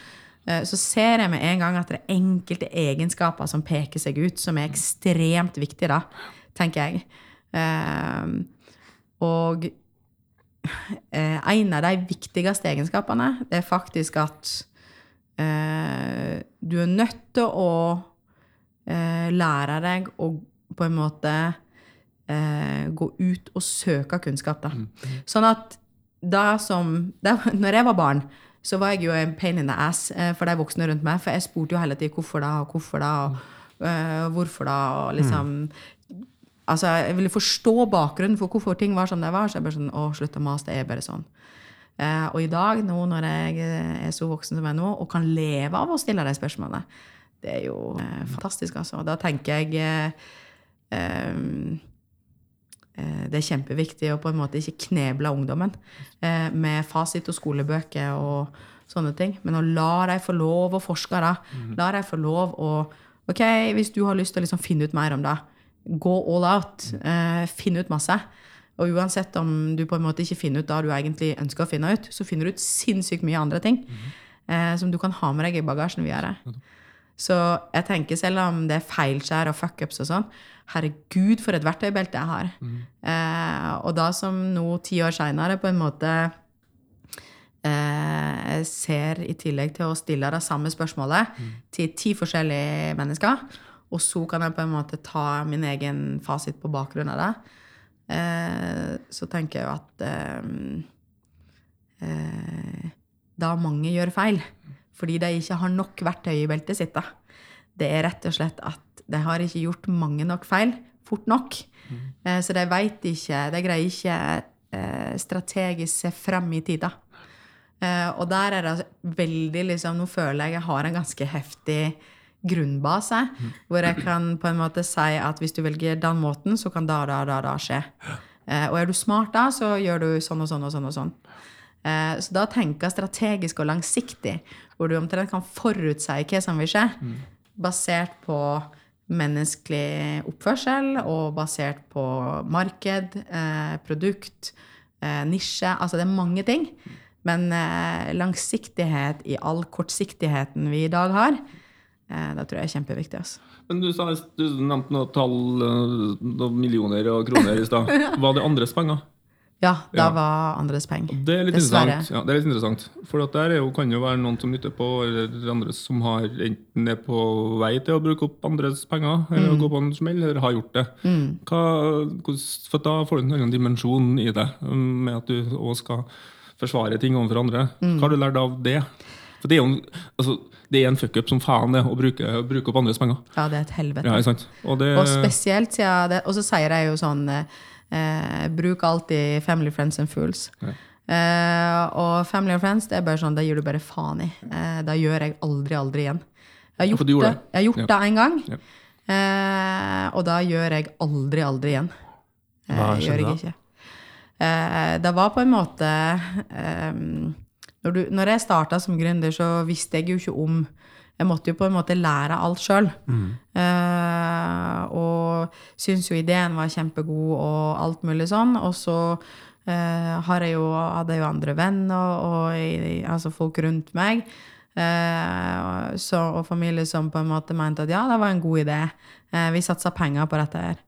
Eh, Så ser jeg med en gang at det er enkelte egenskaper som peker seg ut, som er ekstremt viktige, da, tenker jeg. Eh, og eh, en av de viktigste egenskapene det er faktisk at eh, du er nødt til å eh, lære deg å på en måte eh, gå ut og søke kunnskap. Da. Sånn at da som da, Når jeg var barn, så var jeg jo en pain in the ass eh, for de voksne rundt meg. For jeg spurte jo hele tiden hvorfor da, og hvorfor da, og uh, hvorfor da, og liksom Altså, jeg ville forstå bakgrunnen for hvorfor ting var som det var. Så jeg bare sånn, å, slutt å mase, det er bare sånn. Eh, og i dag, nå når jeg er så voksen som jeg er nå, og kan leve av å stille de spørsmålene, det er jo eh, fantastisk, altså. Og Da tenker jeg eh, eh, eh, det er kjempeviktig å på en måte ikke kneble ungdommen eh, med fasit og skolebøker og sånne ting, men å la dem få lov å forske. da. La dem få lov å Ok, hvis du har lyst til å liksom finne ut mer om det, gå all out. Eh, finn ut masse. Og uansett om du på en måte ikke finner ut det du egentlig ønsker å finne ut, så finner du ut sinnssykt mye andre ting eh, som du kan ha med deg i bagasjen videre. Så jeg tenker selv om det er feilskjær og fuckups og sånn, herregud, for et verktøybelte jeg har. Eh, og da som nå, ti år seinere, på en måte eh, ser i tillegg til å stille det samme spørsmålet til ti forskjellige mennesker, og så kan jeg på en måte ta min egen fasit på bakgrunn av det, eh, så tenker jeg jo at eh, eh, da mange gjør feil. Fordi de ikke har nok verktøy i beltet sitt. da. Det er rett og slett at de har ikke gjort mange nok feil fort nok. Eh, Så de veit ikke De greier ikke eh, strategisk se frem i tida. Eh, Og der er det veldig liksom Nå føler jeg jeg har en ganske heftig grunnbase, hvor jeg kan på en måte si at hvis du velger den måten, så kan da, da, da, da skje. Eh, og er du smart da, så gjør du sånn og sånn og sånn. og sånn. Eh, så da tenker strategisk og langsiktig, hvor du omtrent kan forutsi hva som vil skje, basert på menneskelig oppførsel og basert på marked, eh, produkt, nisje. Altså det er mange ting. Men langsiktighet i all kortsiktigheten vi i dag har, det tror jeg er kjempeviktig. Altså. Men du, sa, du nevnte noen tall, eh, noen millioner og kroner i stad. Var det andres penger? Ja, det Ja. var andres penger. Det er litt Dessverre. interessant. Ja, det er litt interessant. For der er jo, kan jo være noen som nytter på, eller andre som har enten er på vei til å bruke opp andres penger, eller mm. gå på en smell, eller har gjort det. Hva, for da får du en annen dimensjon i det, um, med at du òg skal forsvare ting overfor andre. Hva har du lært av det? For det er jo altså, det er en fuckup som faen, det, å bruke, bruke opp andres penger. Ja, det er et helvete. Ja? Og det, Og spesielt siden det Og så sier jeg jo sånn eh, eh, Bruk alltid family, friends and fools. Eh, og family and friends, det er bare sånn, det gir du bare faen i. Eh, det gjør jeg aldri, aldri igjen. Jeg har gjort, det. Jeg har gjort Ja. det en gang, Ja. eh, og da gjør jeg aldri, aldri igjen. Eh, Hva gjør skjedde jeg da? ikke. Eh, det var på en måte eh, når, du, når jeg starta som gründer, så visste jeg jo ikke om Jeg måtte jo på en måte lære alt sjøl. Eh, og syns jo ideen var kjempegod og alt mulig sånn. Og så eh, har jeg jo, hadde jeg jo andre venner og, og altså folk rundt meg. eh, så, og familie som på en måte mente at ja, det var en god idé. Eh, vi satsa penger på dette her.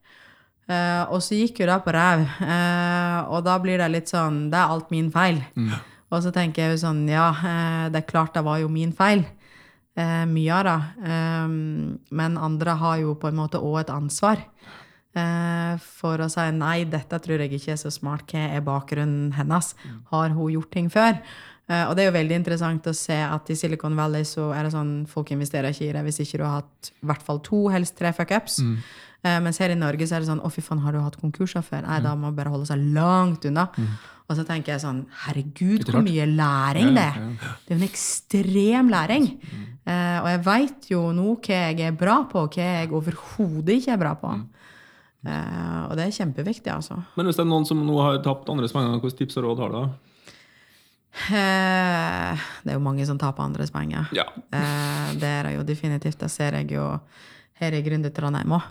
Eh, og så gikk jo det på ræv. Eh, og da blir det litt sånn Det er alt min feil. Og så tenker jeg jo sånn Ja, eh, det er klart det var jo min feil. Eh, mye av det. Eh, men andre har jo på en måte òg et ansvar. Eh, for å si nei, dette tror jeg ikke er så smart. Hva er bakgrunnen hennes? Har hun gjort ting før? Eh, og det er jo veldig interessant å se at i Silicon Valley så er det sånn folk investerer ikke i det hvis ikke du har hatt i hvert fall to, helst tre fuckups. Eh, mens her i Norge så er det sånn å fy faen, har du hatt konkurser før? Nei, da må man bare holde seg langt unna. Og så tenker jeg sånn, herregud, hvor mye læring det er. Det er jo en ekstrem læring. Eh, og jeg veit jo nå hva jeg er bra på, og hva jeg overhodet ikke er bra på. Eh, og det er kjempeviktig, altså. Men hvis det er noen som nå har tapt andres penger, hvilke tips og råd har du da? Eh, det er jo mange som taper andres penger. Ja. Eh, det er det jo definitivt. Det ser jeg jo her i Gründer Trondheim òg.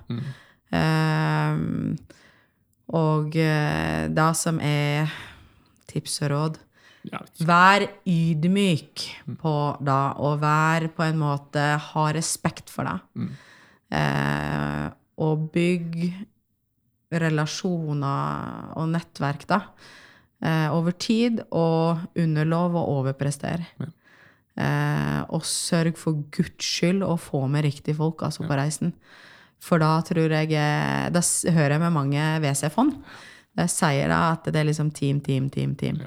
og eh, det som er tips og råd ja. Vær ydmyk på det, og vær på en måte Ha respekt for det. Eh, og bygg relasjoner og nettverk, da. Eh, over tid, og underlov å overprestere. Eh, og sørg for guds skyld å få med riktige folk altså på reisen. For da tror jeg eh, Da hører jeg med mange WC-fond. det sier da at det er liksom team, team, team, team.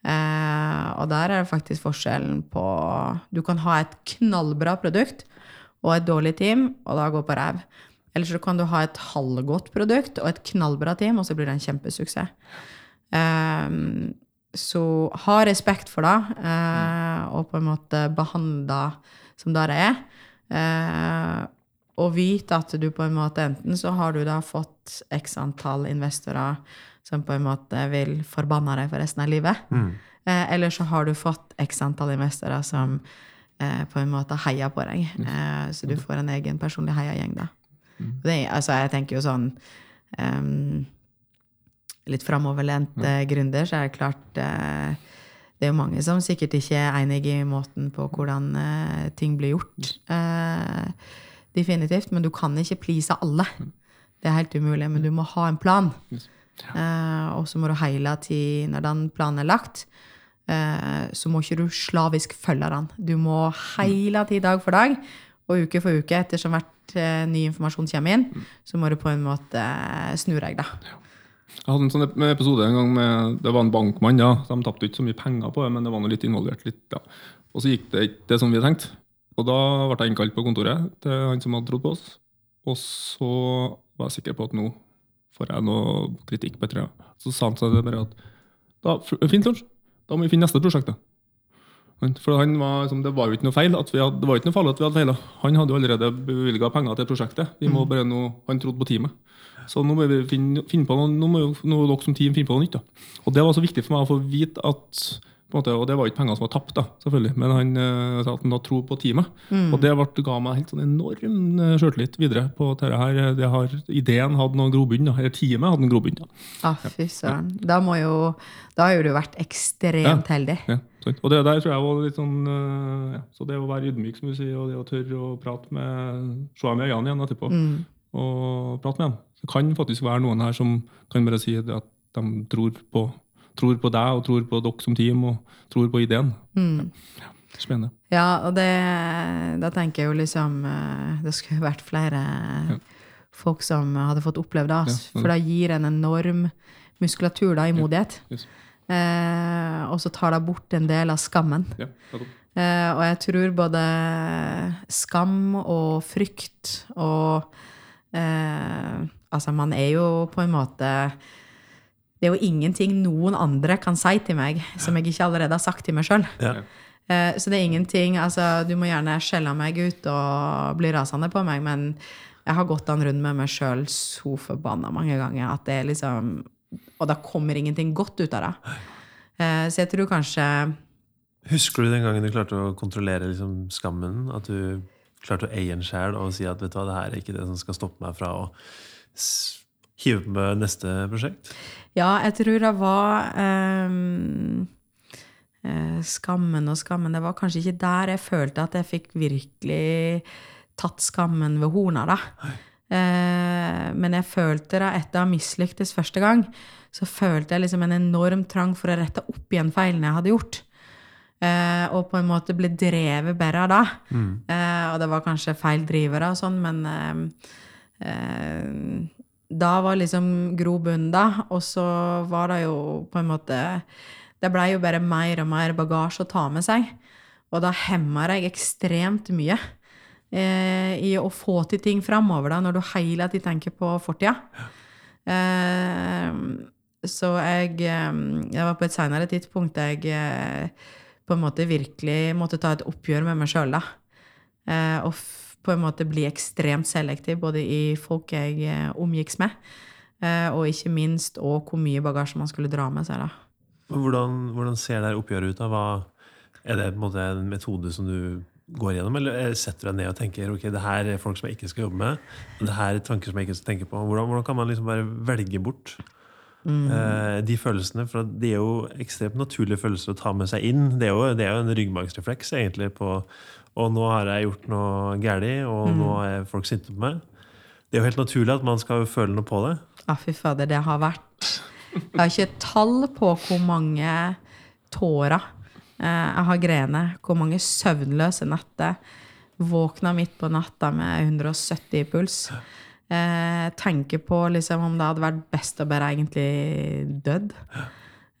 Eh, og der er det faktisk forskjellen på Du kan ha et knallbra produkt og et dårlig team, og da gå på ræv. Eller så kan du ha et halvgodt produkt og et knallbra team, og så blir det en kjempesuksess. Eh, så ha respekt for det, eh, og på en måte behandle det som det det er. Eh, og vite at du på en måte enten så har du da fått x antall investorer som på en måte vil forbanne deg for resten av livet. Eh, eller så har du fått x antall investorer som eh, på en måte heier på deg. Eh, så du får en egen personlig heiagjeng, da. Det, er- altså, jeg tenker jo sånn ehm, Litt framoverlent eh, gründer, så er det klart eh, Det er jo mange som sikkert ikke er enig i måten på hvordan eh, ting blir gjort. Eh, definitivt. Men du kan ikke please alle. Det er helt umulig. Men du må ha en plan. Eh, og så må du hele tiden, når den planen er lagt, eh, så må ikke du slavisk følge den. Du må hele tiden, dag for dag, og uke for uke, ettersom hvert ny informasjon kommer inn, så må du på en måte snu deg, da. Jeg hadde en sånn episode en gang med Det var en bankmann, ja. de tapte ikke så mye penger på det, men det var noe litt involvert. litt, ja. Og så gikk det ikke det som vi hadde tenkt. Og da ble jeg innkalt på kontoret til han som hadde trodd på oss. Og så var jeg sikker på at nå får jeg noe kritikk på et. Så sa han seg det bare at da, fint, lunsj, Da må vi finne neste prosjekt. da. For han var, liksom, Det var jo ikke noe feil at vi hadde, det var ikke noe farlig at vi hadde feila. Han hadde jo allerede bevilga penger til prosjektet. Vi må bare nå, Han trodde på teamet. Så nå må vi finne, finne på noe, nå må jo nå dere som team finne på noe nytt. da. Og Det var så viktig for meg å få vite at måte, Og det var ikke penger som var tapt, da, selvfølgelig, men han uh, sa at han hadde tro på teamet. Og det ble, ga meg helt sånn enorm eh, sjøltillit videre på dette her, det har, ideen hadde noen grobunn. Eller teamet hadde en grobunn. da. Ah, fy søren. Da, må jo, da har jo du vært ekstremt heldig. Ja. Og det der tror jeg var litt sånn eh, ja, Så det å være ydmyk, som du sier, og det å tørre å prate med Se dem i øynene igjen etterpå, og prate med dem. Det kan faktisk være noen her som kan bare si at de tror på, tror på deg og tror på dere som team og tror på ideen. Ja, spennende. Ja, og det, da tenker jeg jo liksom eh, Det skulle vært flere folk som hadde fått oppleve det. Ja, ja. For det gir en enorm muskulatur da, i modighet. Yes. Eh, og så tar det bort en del av skammen. Ja. Eh, og jeg tror både skam og frykt og Altså, man er jo på en måte Det er jo ingenting noen andre kan si til meg som jeg ikke allerede har sagt til meg sjøl. Eh, Så det er ingenting altså, Du må gjerne skjelle meg ut og bli rasende på meg, men jeg har gått den rundt med meg sjøl så forbanna mange ganger at det er liksom Og da kommer ingenting godt ut av det. Eh, Så jeg tror kanskje Husker du den gangen du klarte å kontrollere liksom, skammen? At du klarte å eie en sjel og si at vet du hva, det her er ikke det som skal stoppe meg fra å hive på med neste prosjekt? Ja, jeg tror det var eh, Skammen og skammen Det var kanskje ikke der jeg følte at jeg fikk virkelig tatt skammen ved horna, da. Hei. men jeg følte da, etter å ha mislyktes første gang, så følte jeg liksom en enorm trang for å rette opp igjen feilene jeg hadde gjort. Eh, og på en måte ble drevet bedre da. Mm. Eh, og det var kanskje feil drivere og sånn, men eh, eh, da var liksom grobunnen da, og så var det jo på en måte Det blei jo bare mer og mer bagasje å ta med seg. Og da hemma jeg ekstremt mye eh, i å få til ting framover, da, når du hele tiden tenker på fortida. Eh, så jeg Jeg var på et seinere tidspunkt jeg på en måte virkelig måtte ta et oppgjør med meg sjøl, da. Eh, og på en måte bli ekstremt selektiv, både i folk jeg eh, omgikkes med, eh, og ikke minst og hvor mye bagasje man skulle dra med seg. da. Hvordan, hvordan ser det oppgjøret ut? da? Hva, er det på en måte en metode som du går gjennom, eller eh, setter deg ned og tenker ok, det her er folk som jeg ikke skal jobbe med, det her er tanker som jeg ikke skal tenke på? Hvordan, hvordan kan man liksom bare velge bort eh, de følelsene? For det er jo ekstremt naturlige følelser å ta med seg inn. Det er jo, det er jo en ryggmargsrefleks egentlig på og nå har jeg gjort noe galt, og nå er folk sinte på meg. Det er jo helt naturlig at man skal føle noe på det. Ja, fy fader, det har vært Jeg har ikke tall på hvor mange tårer eh, jeg har grene, hvor mange søvnløse netter. Våkna midt på natta med 170 i puls. Eh, tenker på liksom om det hadde vært best å bare egentlig dødd.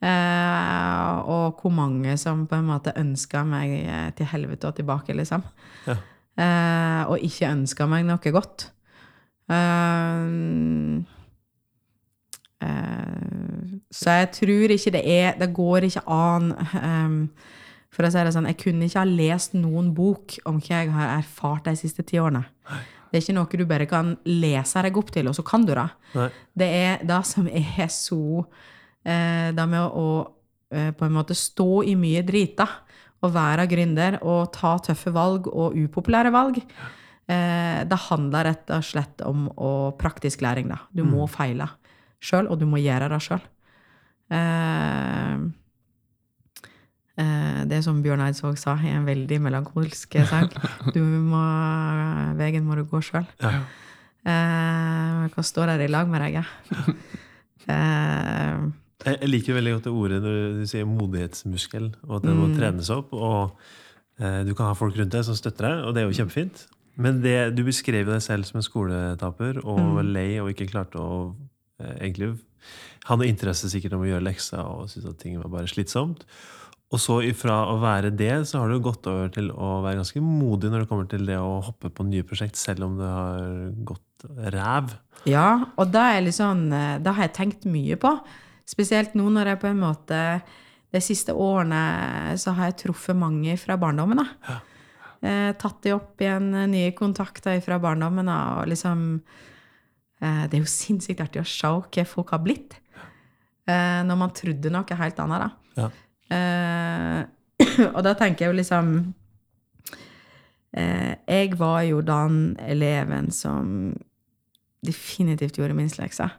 Eh, og hvor mange som på en måte ønska meg eh, til helvete og tilbake, liksom. Ja. Eh, og ikke ønska meg noe godt. Eh, eh, så jeg tror ikke det er Det går ikke an um, For å si det sånn, jeg kunne ikke ha lest noen bok om hva jeg har erfart de siste ti årene. Det er ikke noe du bare kan lese deg opp til, og så kan du det. Nei. Det er det som er så eh, Det med å eh, på en måte stå i mye drit, da. Og være gründer og ta tøffe valg og upopulære valg. Eh, det handler rett og slett om å, praktisk læring, da. Du må feile sjøl, og du må gjøre det sjøl. Eh, det er som Bjørn Eidsvåg sa i en veldig melankolsk sang. Du må, veien må du gå sjøl. Ja. Eh, hva står der i lag med deg? jeg? Eh, Jeg jeg liker veldig godt det ordet når du sier modighetsmuskel, og at det må trenes opp. Og eh, du kan ha folk rundt deg som støtter deg, og det er jo kjempefint. Men det, du beskrev deg selv som en skoletaper og var lei og ikke klarte å eh, egentlig ha noe interesse sikkert om å gjøre lekser og syntes at ting var bare slitsomt. Og så ifra å være det, så har du gått over til å være ganske modig når det kommer til det å hoppe på nye prosjekt, selv om det har gått ræv. Ja, og da eh, da har jeg tenkt mye på. Spesielt nå når jeg på en måte de siste årene så har jeg truffet mange fra barndommen. da. Eh, tatt de opp igjen, eh, nye kontakter fra barndommen. da, Og liksom eh, Det er jo sinnssykt artig å se hva folk har blitt. Eh, når man trodde noe helt annet, da. Ja. Eh, og da tenker jeg jo liksom eh, Jeg var jo den eleven som definitivt gjorde minst lekser.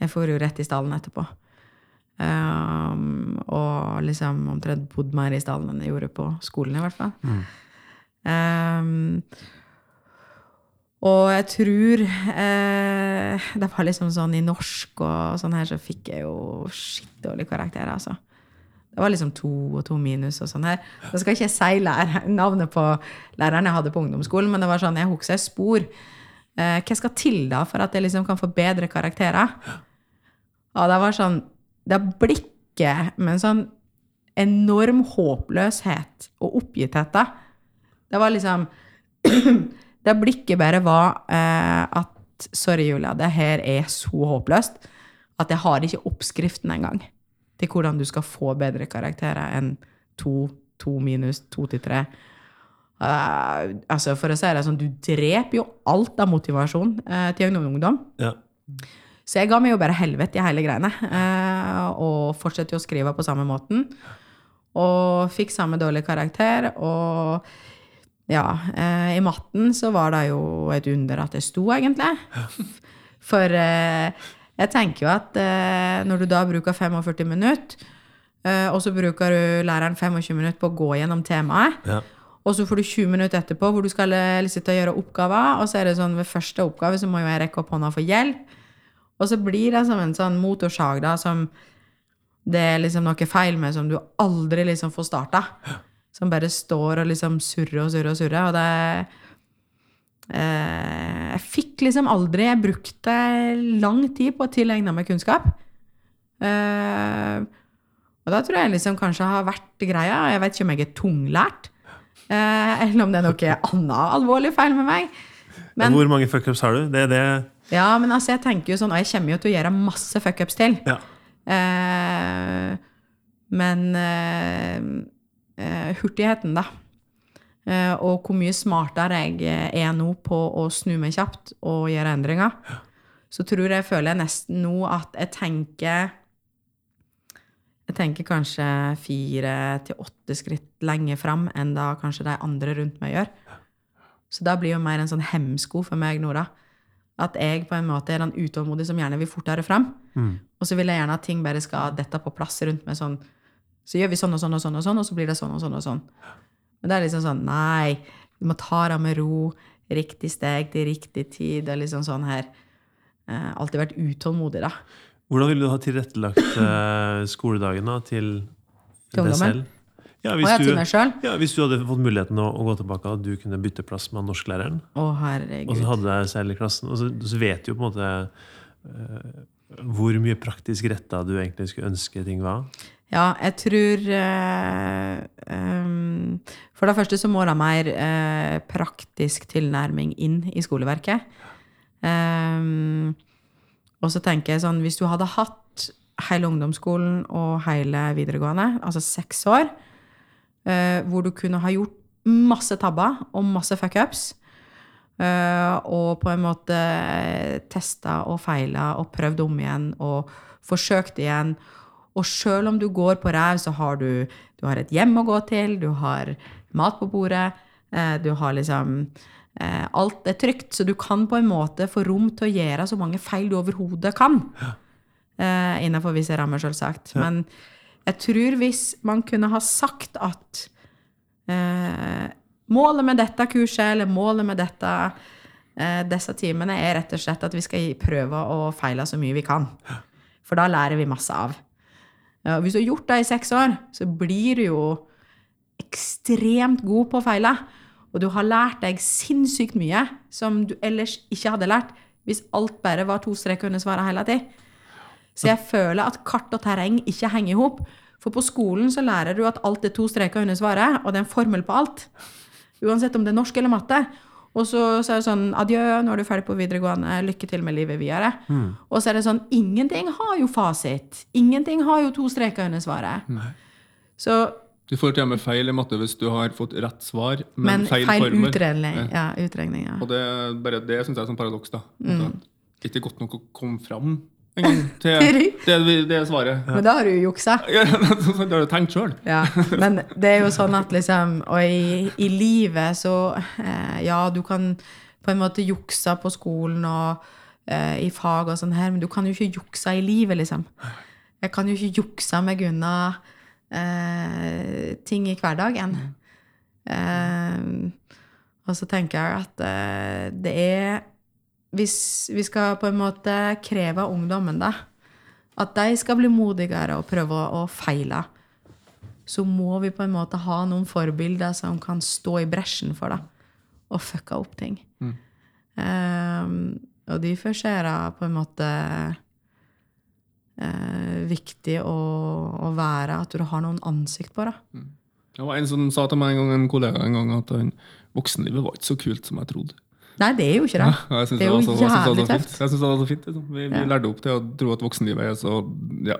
Jeg får jo rett i stallen etterpå. Um, og liksom omtrent bodd mer i stallen enn jeg gjorde på skolen, i hvert fall. Um, og jeg tror eh, Det var liksom sånn i norsk og sånn her, så fikk jeg jo skittdårlige karakterer, altså. Det var liksom to og to minus og sånn her. Da skal ikke jeg si lærer, navnet på læreren jeg hadde på ungdomsskolen, men det var sånn, jeg husker spor. Eh, hva skal til da for at jeg liksom kan få bedre karakterer? Og det var sånn Det blikket med en sånn enorm håpløshet og oppgitthet, da. Det var liksom Det blikket bare var eh, at Sorry, Julia, det her er så håpløst at jeg har ikke oppskriften engang til hvordan du skal få bedre karakterer enn to, to minus, to til tre. Uh, altså, for å si det sånn, du dreper jo alt av motivasjon uh, til ungdom. Ja. Så jeg ga meg jo bare helvete i hele greiene. Uh, og fortsatte å skrive på samme måten. Og fikk samme dårlig karakter. Og ja, i matten så var det jo et under at det sto, egentlig. For jeg tenker jo at eh, når du da bruker 45 minutter, eh, og så bruker du læreren 25 minutter på å gå gjennom temaet, Ja. og så får du 20 minutter etterpå hvor du skal eh, sitte og gjøre oppgaver. Og så er det sånn ved første oppgave så må jo jeg rekke opp hånda for hjelp. Og så blir det som en sånn motorsag da, som det er liksom noe feil med, som du aldri liksom får starta. Som bare står og liksom surrer og surrer og surrer. Og det Jeg fikk liksom aldri Jeg brukte lang tid på å tilegne meg kunnskap. Eh, og da tror jeg liksom kanskje har vært greia. Jeg vet ikke om jeg er tunglært. Eh, eller om det er noe annet alvorlig feil med meg. Men, Hvor mange fuckups har du? Det er det ja, men altså, jeg tenker jo sånn, og jeg kommer jo til å gjøre masse fuckups til. Ja. Eh, men eh, eh, hurtigheten, da. Eh, og hvor mye smartere jeg er nå på å snu meg kjapt og gjøre endringer. Så tror jeg, føler jeg nesten nå at jeg tenker Jeg tenker kanskje fire til åtte skritt lenger fram enn da kanskje de andre rundt meg gjør. Så da blir jo mer en sånn hemsko for meg nå, da. At jeg på en måte er den utålmodige som gjerne vil fortere fram. Og så vil jeg gjerne at ting bare skal dette på plass rundt meg sånn. Så gjør vi sånn og sånn og sånn, og sånn, og så blir det sånn og sånn. og sånn. Men det er liksom sånn Nei, du må ta det med ro. Riktig steg til riktig tid. Det er liksom sånn her. Eh, alltid vært utålmodig, da. Hvordan ville du ha tilrettelagt eh, skoledagen da, til, Til deg selv? Ja, hvis, du, ja, hvis du hadde fått muligheten å, å gå tilbake, og du kunne bytte plass med norsklæreren, Å, og så herregud. hadde deg selv i klassen, og så, så vet du jo på en måte uh, hvor mye praktisk retta du egentlig skulle ønske ting var. Ja, jeg tror eh, um, For det første så må det mer eh, praktisk tilnærming inn i skoleverket. Um, og så tenker jeg sånn Hvis du hadde hatt hele ungdomsskolen og hele videregående, altså seks år, eh, hvor du kunne ha gjort masse tabber og masse fuckups, uh, og på en måte testa og feila og prøvd om igjen og forsøkt igjen. Og sjøl om du går på ræv, så har du, du har et hjem å gå til, du har mat på bordet, eh, du har liksom eh, Alt er trygt, så du kan på en måte få rom til å gjøre så mange feil du overhodet kan. Ja. innenfor visse rammer, selvsagt. Men jeg tror hvis man kunne ha sagt at eh, målet med dette kurset, eller målet med dette, eh, disse timene, er rett og slett at vi skal prøve å feile så mye vi kan. For da lærer vi masse av. Ja, hvis du har gjort det i seks år, så blir du jo ekstremt god på å feile. Og du har lært deg sinnssykt mye som du ellers ikke hadde lært hvis alt bare var to streker under svaret hele tiden. Så jeg føler at kart og terreng ikke henger i hop. For på skolen så lærer du at alt er to streker under svaret, og det er en formel på alt. Uansett om det er norsk eller matte. Og så, så er det sånn adjø, nå er du ferdig på videregående, lykke til med livet videre. Og så er det sånn ingenting har jo fasit. Ingenting har jo to streker under svaret. Så, Du får til og med feil i matte hvis du har fått rett svar, men, men feil, feil, formel. utregning. Ja, utregning, ja. Og det, bare det syns jeg er sånn paradoks. da. Mm. Det ikke godt nok å komme fram en gang til det, det svaret. Men da har du jo juksa. Ja, det har du tenkt sjøl. Ja, men det er jo sånn at liksom Og i, i livet så eh, Ja, du kan på en måte juksa på skolen og eh, i fag og sånn her, men du kan jo ikke juksa i livet, liksom. Jeg kan jo ikke juksa meg unna eh, ting i hverdagen. Eh, og så tenker jeg at det er Hvis vi skal på en måte kreve av ungdommen, da, at de skal bli modigere og prøve å, feile, så må vi på en måte ha noen forbilder som kan stå i bresjen for det, og fucke opp ting. Um, og derfor er det på en måte uh, viktig å, å være at du har noen ansikt på det. Det var en som sa til meg en gang, en kollega en gang at voksenlivet var ikke så kult som jeg trodde. Nei, det er jo ikke det. Ja, jeg Det er jo så- jeg det var jævlig tøft. Jeg synes det var så fint. Liksom. Vi, vi lærte opp til å tro at voksenlivet er så ja,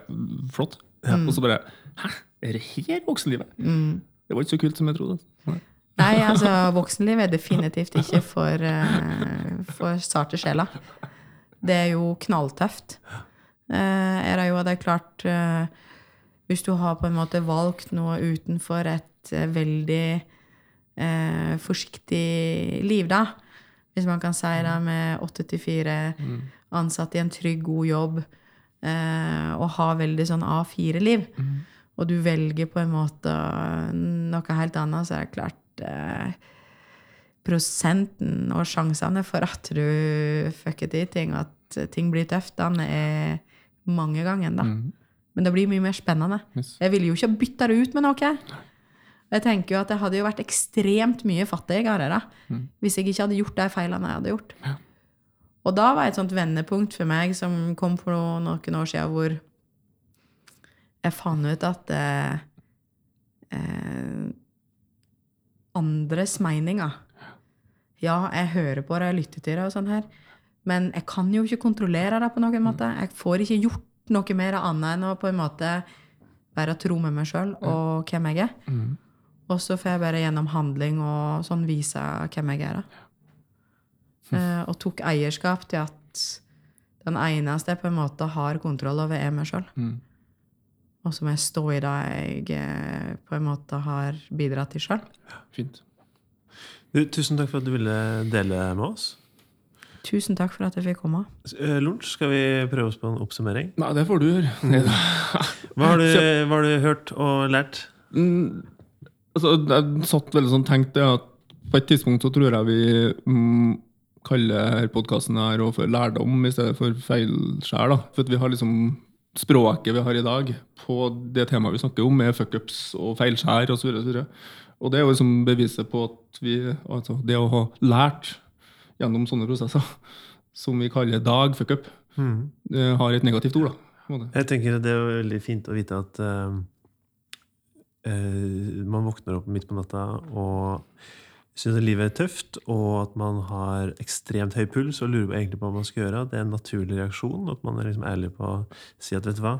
flott. Og så bare Hæ, er det her voksenlivet? Mm. Det var ikke så kult som jeg trodde. Nei. Nei, altså, voksenlivet er definitivt ikke for, uh, for sarte sjeler. Det er jo knalltøft. Uh, er det jo, det er klart uh, Hvis du har på en måte valgt noe utenfor et veldig forsiktig liv, da, hvis man kan si det med åtte til fire, ansatt i en trygg, god jobb, eh, og ha veldig sånn A4-liv, og du velger på en måte noe helt annet, så er det klart eh, Prosenten og sjansene for at du fucker til ting, og at ting blir tøft, den er mange ganger, da. Men det blir mye mer spennende. Yes. Jeg ville jo ikke bytte det ut med noe. Jeg tenker jo at jeg hadde jo vært ekstremt mye fattigere da, hvis jeg ikke hadde gjort de feilene jeg hadde gjort. Og da var et sånt vendepunkt for meg som kom for noen år siden, hvor jeg fant ut at eh, eh, andres meninger Ja, jeg hører på det, jeg lytter til det, og sånn her, men jeg kan jo ikke kontrollere det på noen måte. Jeg får ikke gjort noe mer annet enn å på en måte være tro med meg sjøl og hvem jeg er. Og så får jeg bare gjennom handling og sånn vise hvem jeg er. da. Eh, og tok eierskap til at den eneste jeg på en måte har kontroll over, er meg sjøl. Mm. Og så må jeg stå i det jeg eh, på en måte har bidratt til sjøl. Fint. Du, tusen takk for at du ville dele med oss. Tusen takk for at jeg fikk komme. Eh, Lunsj, skal vi prøve oss på en oppsummering? Nei, det får du gjøre. Hva har du, hva har du hørt og lært? Mm, altså, jeg satt veldig sånn tenkte at på et tidspunkt så tror jeg vi mm, kaller podkasten her for lærdom i stedet for feilskjær. da. For vi har liksom språket vi har i dag på det temaet vi snakker om, med fuckups og feilskjær osv. Og, så videre. og det er jo liksom beviset på at vi altså det å ha lært gjennom sånne prosesser, som vi kaller dag fuckup, mm. har et negativt ord. da. Jeg tenker Det er veldig fint å vite at eh, eh, man våkner opp midt på natta og syns at livet er tøft, og at man har ekstremt høy puls og lurer egentlig på hva man skal gjøre. Det er en naturlig reaksjon. At man er liksom ærlig på å si at vet du hva,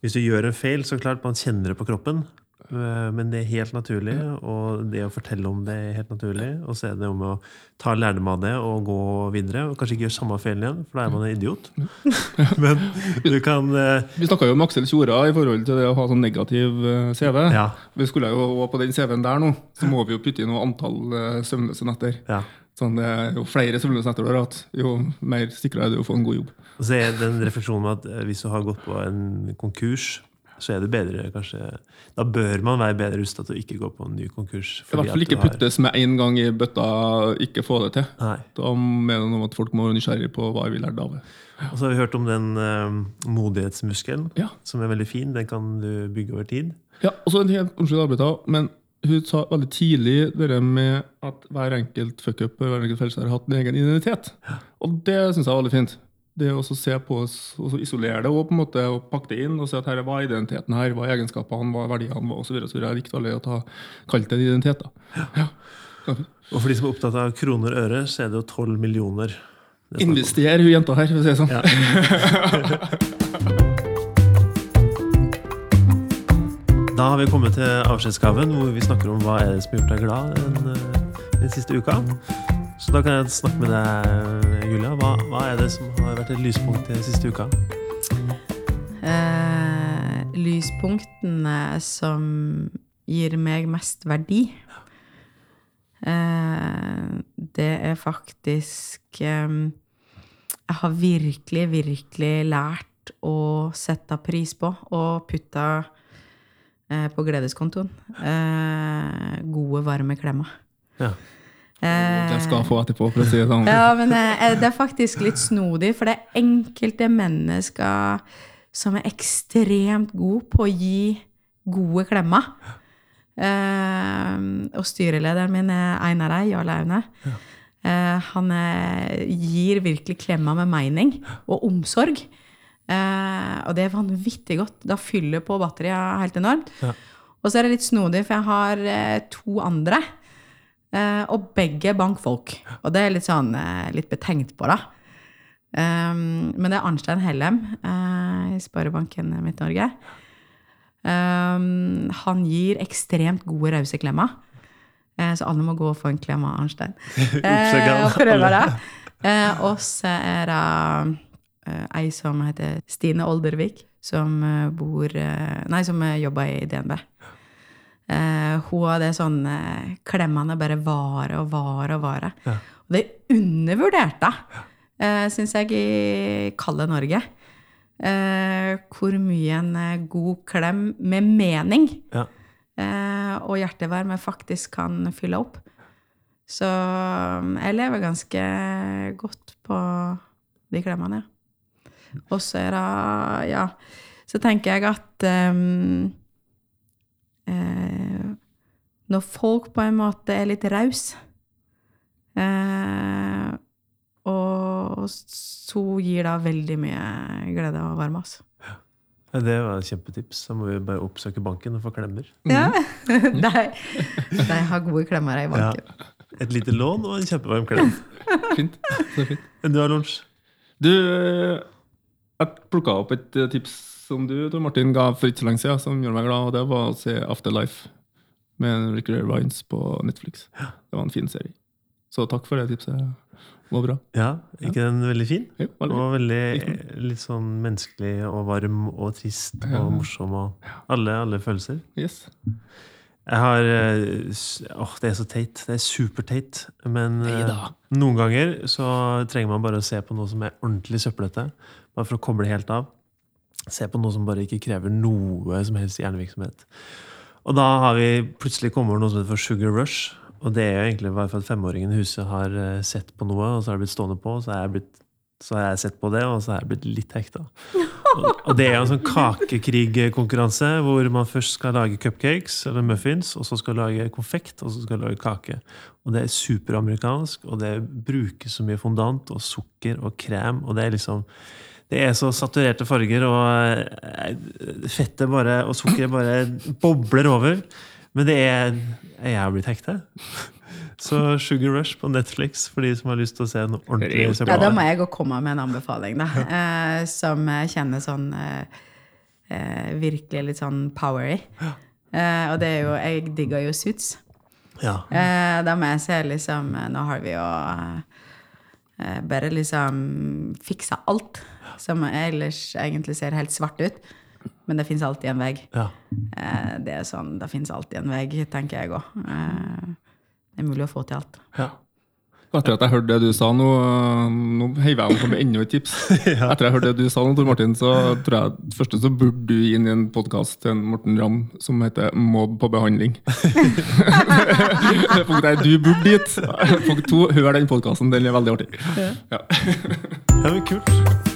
hvis du gjør en feil, så klart man kjenner det på kroppen. Eh, Men det er helt naturlig, og det å fortelle om det er helt naturlig. Og så er det om å ta lærdom av det og gå videre. Og kanskje ikke gjøre samme feilen igjen, for da er man en idiot. Men du kan eh, Vi snakka jo om Aksel Tjora i forhold til det å ha sånn negativ eh, CV. Ja. Vi skulle jo På den CV-en der nå, så må vi jo putte inn noe antall søvnløse netter. ja. Sånn, det jo flere søvnløse netter du har hatt, jo mer sikra er du å få en god jobb. Og så er det en refleksjon med at hvis du har gått på en konkurs, så er det bedre kanskje Da bør man være bedre rusta til å ikke gå på en ny konkurs. I hvert fall ikke puttes med en gang i bøtta, ikke få det til. Nei. Da mener man at folk må være nysgjerrig på hva vi lærte av det. Og så har vi hørt om den eh, modighetsmuskelen, Ja. som er veldig fin. Den kan du bygge over tid. Ja, og så en helt, Unnskyld, avbryta, men hun sa veldig tidlig det med at hver enkelt fuckup hver enkelt har hatt en egen identitet. Og det syns jeg var veldig fint. Det å se på oss, og isolere det og på en måte og pakke det inn og se at her er hva er identiteten her, hva er egenskapene, hva er verdiene, osv. Jeg likte veldig å ta kalt det en identitet. da. Ja. Og for de som er opptatt av kroner og øre, så er det jo 12 millioner. det er snakk om. Invester hun jenta her, for å si det sånn. Ja. Da har vi kommet til avskjedsgaven, hvor vi snakker om hva er det som har gjort deg glad den, eh, den siste uka. Så da kan jeg snakke med deg, Julia. Hva, hva er det som har vært et lyspunkt den siste uka? Eh, lyspunktene som gir meg mest verdi, eh, det er faktisk eh, Jeg har virkelig, virkelig lært å sette pris på og putte eh, på gledeskontoen eh, gode, varme klemmer. Ja. Det skal jeg få etterpå, for å si det sånn. Ja, men eh, det er faktisk litt snodig, for det er enkelte mennesker som er ekstremt gode på å gi gode klemmer. Eh, og styrelederen min er Einar Ei, Jarl Aune. Eh, han eh, gir virkelig klemmer med mening og omsorg. Eh, og det er vanvittig godt. Da fyller på batteriet helt enormt. Og så er det litt snodig, for jeg har eh, to andre. Eh, og begge bankfolk. Og det er litt sånn eh, litt betenkt på, da. Um, men det er Arnstein Hellem eh, i Sparebanken Midt-Norge. Um, han gir ekstremt gode, rause klemmer. Eh, så alle må gå og få en klem av Arnstein. Eh, og prøve det. Eh, og så er det eh, ei som heter Stine Oldervik, som bor Nei, som jobber i DNB. Eh, hun hadde sånn eh, Klemmene bare vare og vare og vare. Ja. Og det undervurderte jeg, eh, syns jeg, i kalde Norge. Eh, hvor mye en eh, god klem med mening Ja. eh, og hjertevarme faktisk kan fylle opp. Så um, jeg lever ganske godt på de klemmene, ja. Og så er det Ja. Så tenker jeg at um, eh, Når folk på en måte er litt rause eh, Og så gir det veldig mye glede og varme, altså. Ja, Det var et kjempetips. Da må vi bare oppsøke banken og få klemmer. Ja. de, de har gode klemmer i banken. Et lite lån og en kjempevarm klem. Fint. Det er fint. Du har lunsj? Du, eh, jeg plukka opp et eh, tips som du Tor Martin, ga for ikke så lenge siden, som gjorde meg glad, og det var å se Afterlife med Ricky Rines på Netflix. Det var en fin serie. Så takk for det tipset. Det var bra. Ja, ikke den veldig fin? Ja, veldig Og veldig litt sånn menneskelig og varm og trist Ja. og morsom og alle, alle følelser. Yes. Jeg har eh, Åh, det er så teit. Det er superteit. Men eh, Neida. noen ganger så trenger man bare å se på noe som er ordentlig søppelete. Bare for å koble helt av. Se på noe som bare ikke krever noe som helst hjernevirksomhet. Og da har vi plutselig kommet over noe som heter for Sugar Rush. Og det er jo egentlig bare for at femåringen i huset har eh, sett på noe, og så har det blitt stående på, og så har jeg, blitt, så har jeg sett på det, og så har jeg blitt litt hekta. Og, og det er jo en sånn kakekrigkonkurranse hvor man først skal lage cupcakes eller muffins, og så skal lage konfekt, og så skal lage kake. Og det er superamerikansk, og det brukes så mye fondant og sukker og krem, og det er liksom det er så saturerte farger, og eh, fettet bare, og sukkeret bare bobler over. Men det er Jeg har blitt hekta. Så Sugar Rush på Netflix for de som har lyst til å se noe ordentlig. Ja, Ja, da må jeg òg komme med en anbefaling, da. Eh, som jeg kjenner sånn eh, eh, Virkelig litt sånn power Ja. Eh, og det er jo Jeg digger jo Suits. Ja. Eh, da må jeg se liksom Nå har vi jo eh, bare liksom fiksa alt som ellers egentlig ser helt svart ut. Men det fins alltid en vei. ja. Eh, det er sånn, det fins alltid en vei, tenker jeg òg. Eh, det er mulig å få til alt. ja. Etter at jeg hørte det du sa nå, øh, nå heiver jeg om med enda et tips. Etter jeg hørte det du sa nå, Tor Martin, så tror jeg første så burde du inn i en podkast til en Morten Ramm som heter 'Mobb på behandling'. Punkt der, du burde dit. Punkt to, hør den podkasten, den er veldig artig. Ja. ja men kult.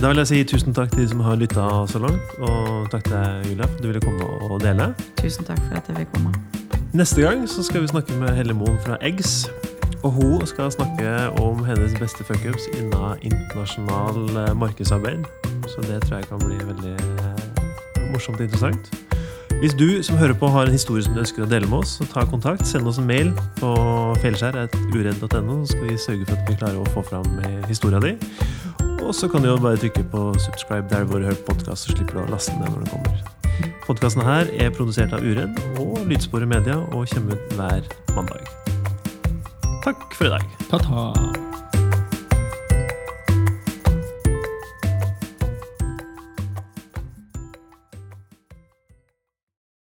Da vil jeg si tusen takk til de som har lytta så langt, og takk til deg, Julia, for at du ville komme og dele. Tusen takk for at jeg fikk komme. Neste gang så skal vi snakke med Helle Moen fra Eggs. Og hun skal snakke om hennes beste fuckups innen internasjonal markedsarbeid. Så det tror jeg kan bli veldig morsomt og interessant. Hvis du som hører på har en historie som du ønsker å dele med oss, så ta kontakt. Send oss en mail på feilskjær.uredd.no, så skal vi sørge for at vi klarer å få fram historia di. Og så kan du jo bare trykke på subscribe der hvor du hører podkast, så slipper du å laste ned når den kommer. Podkasten her er produsert av Uredd og Lydsporet Media og kommer ut hver mandag. Takk for i dag. Ta-ta.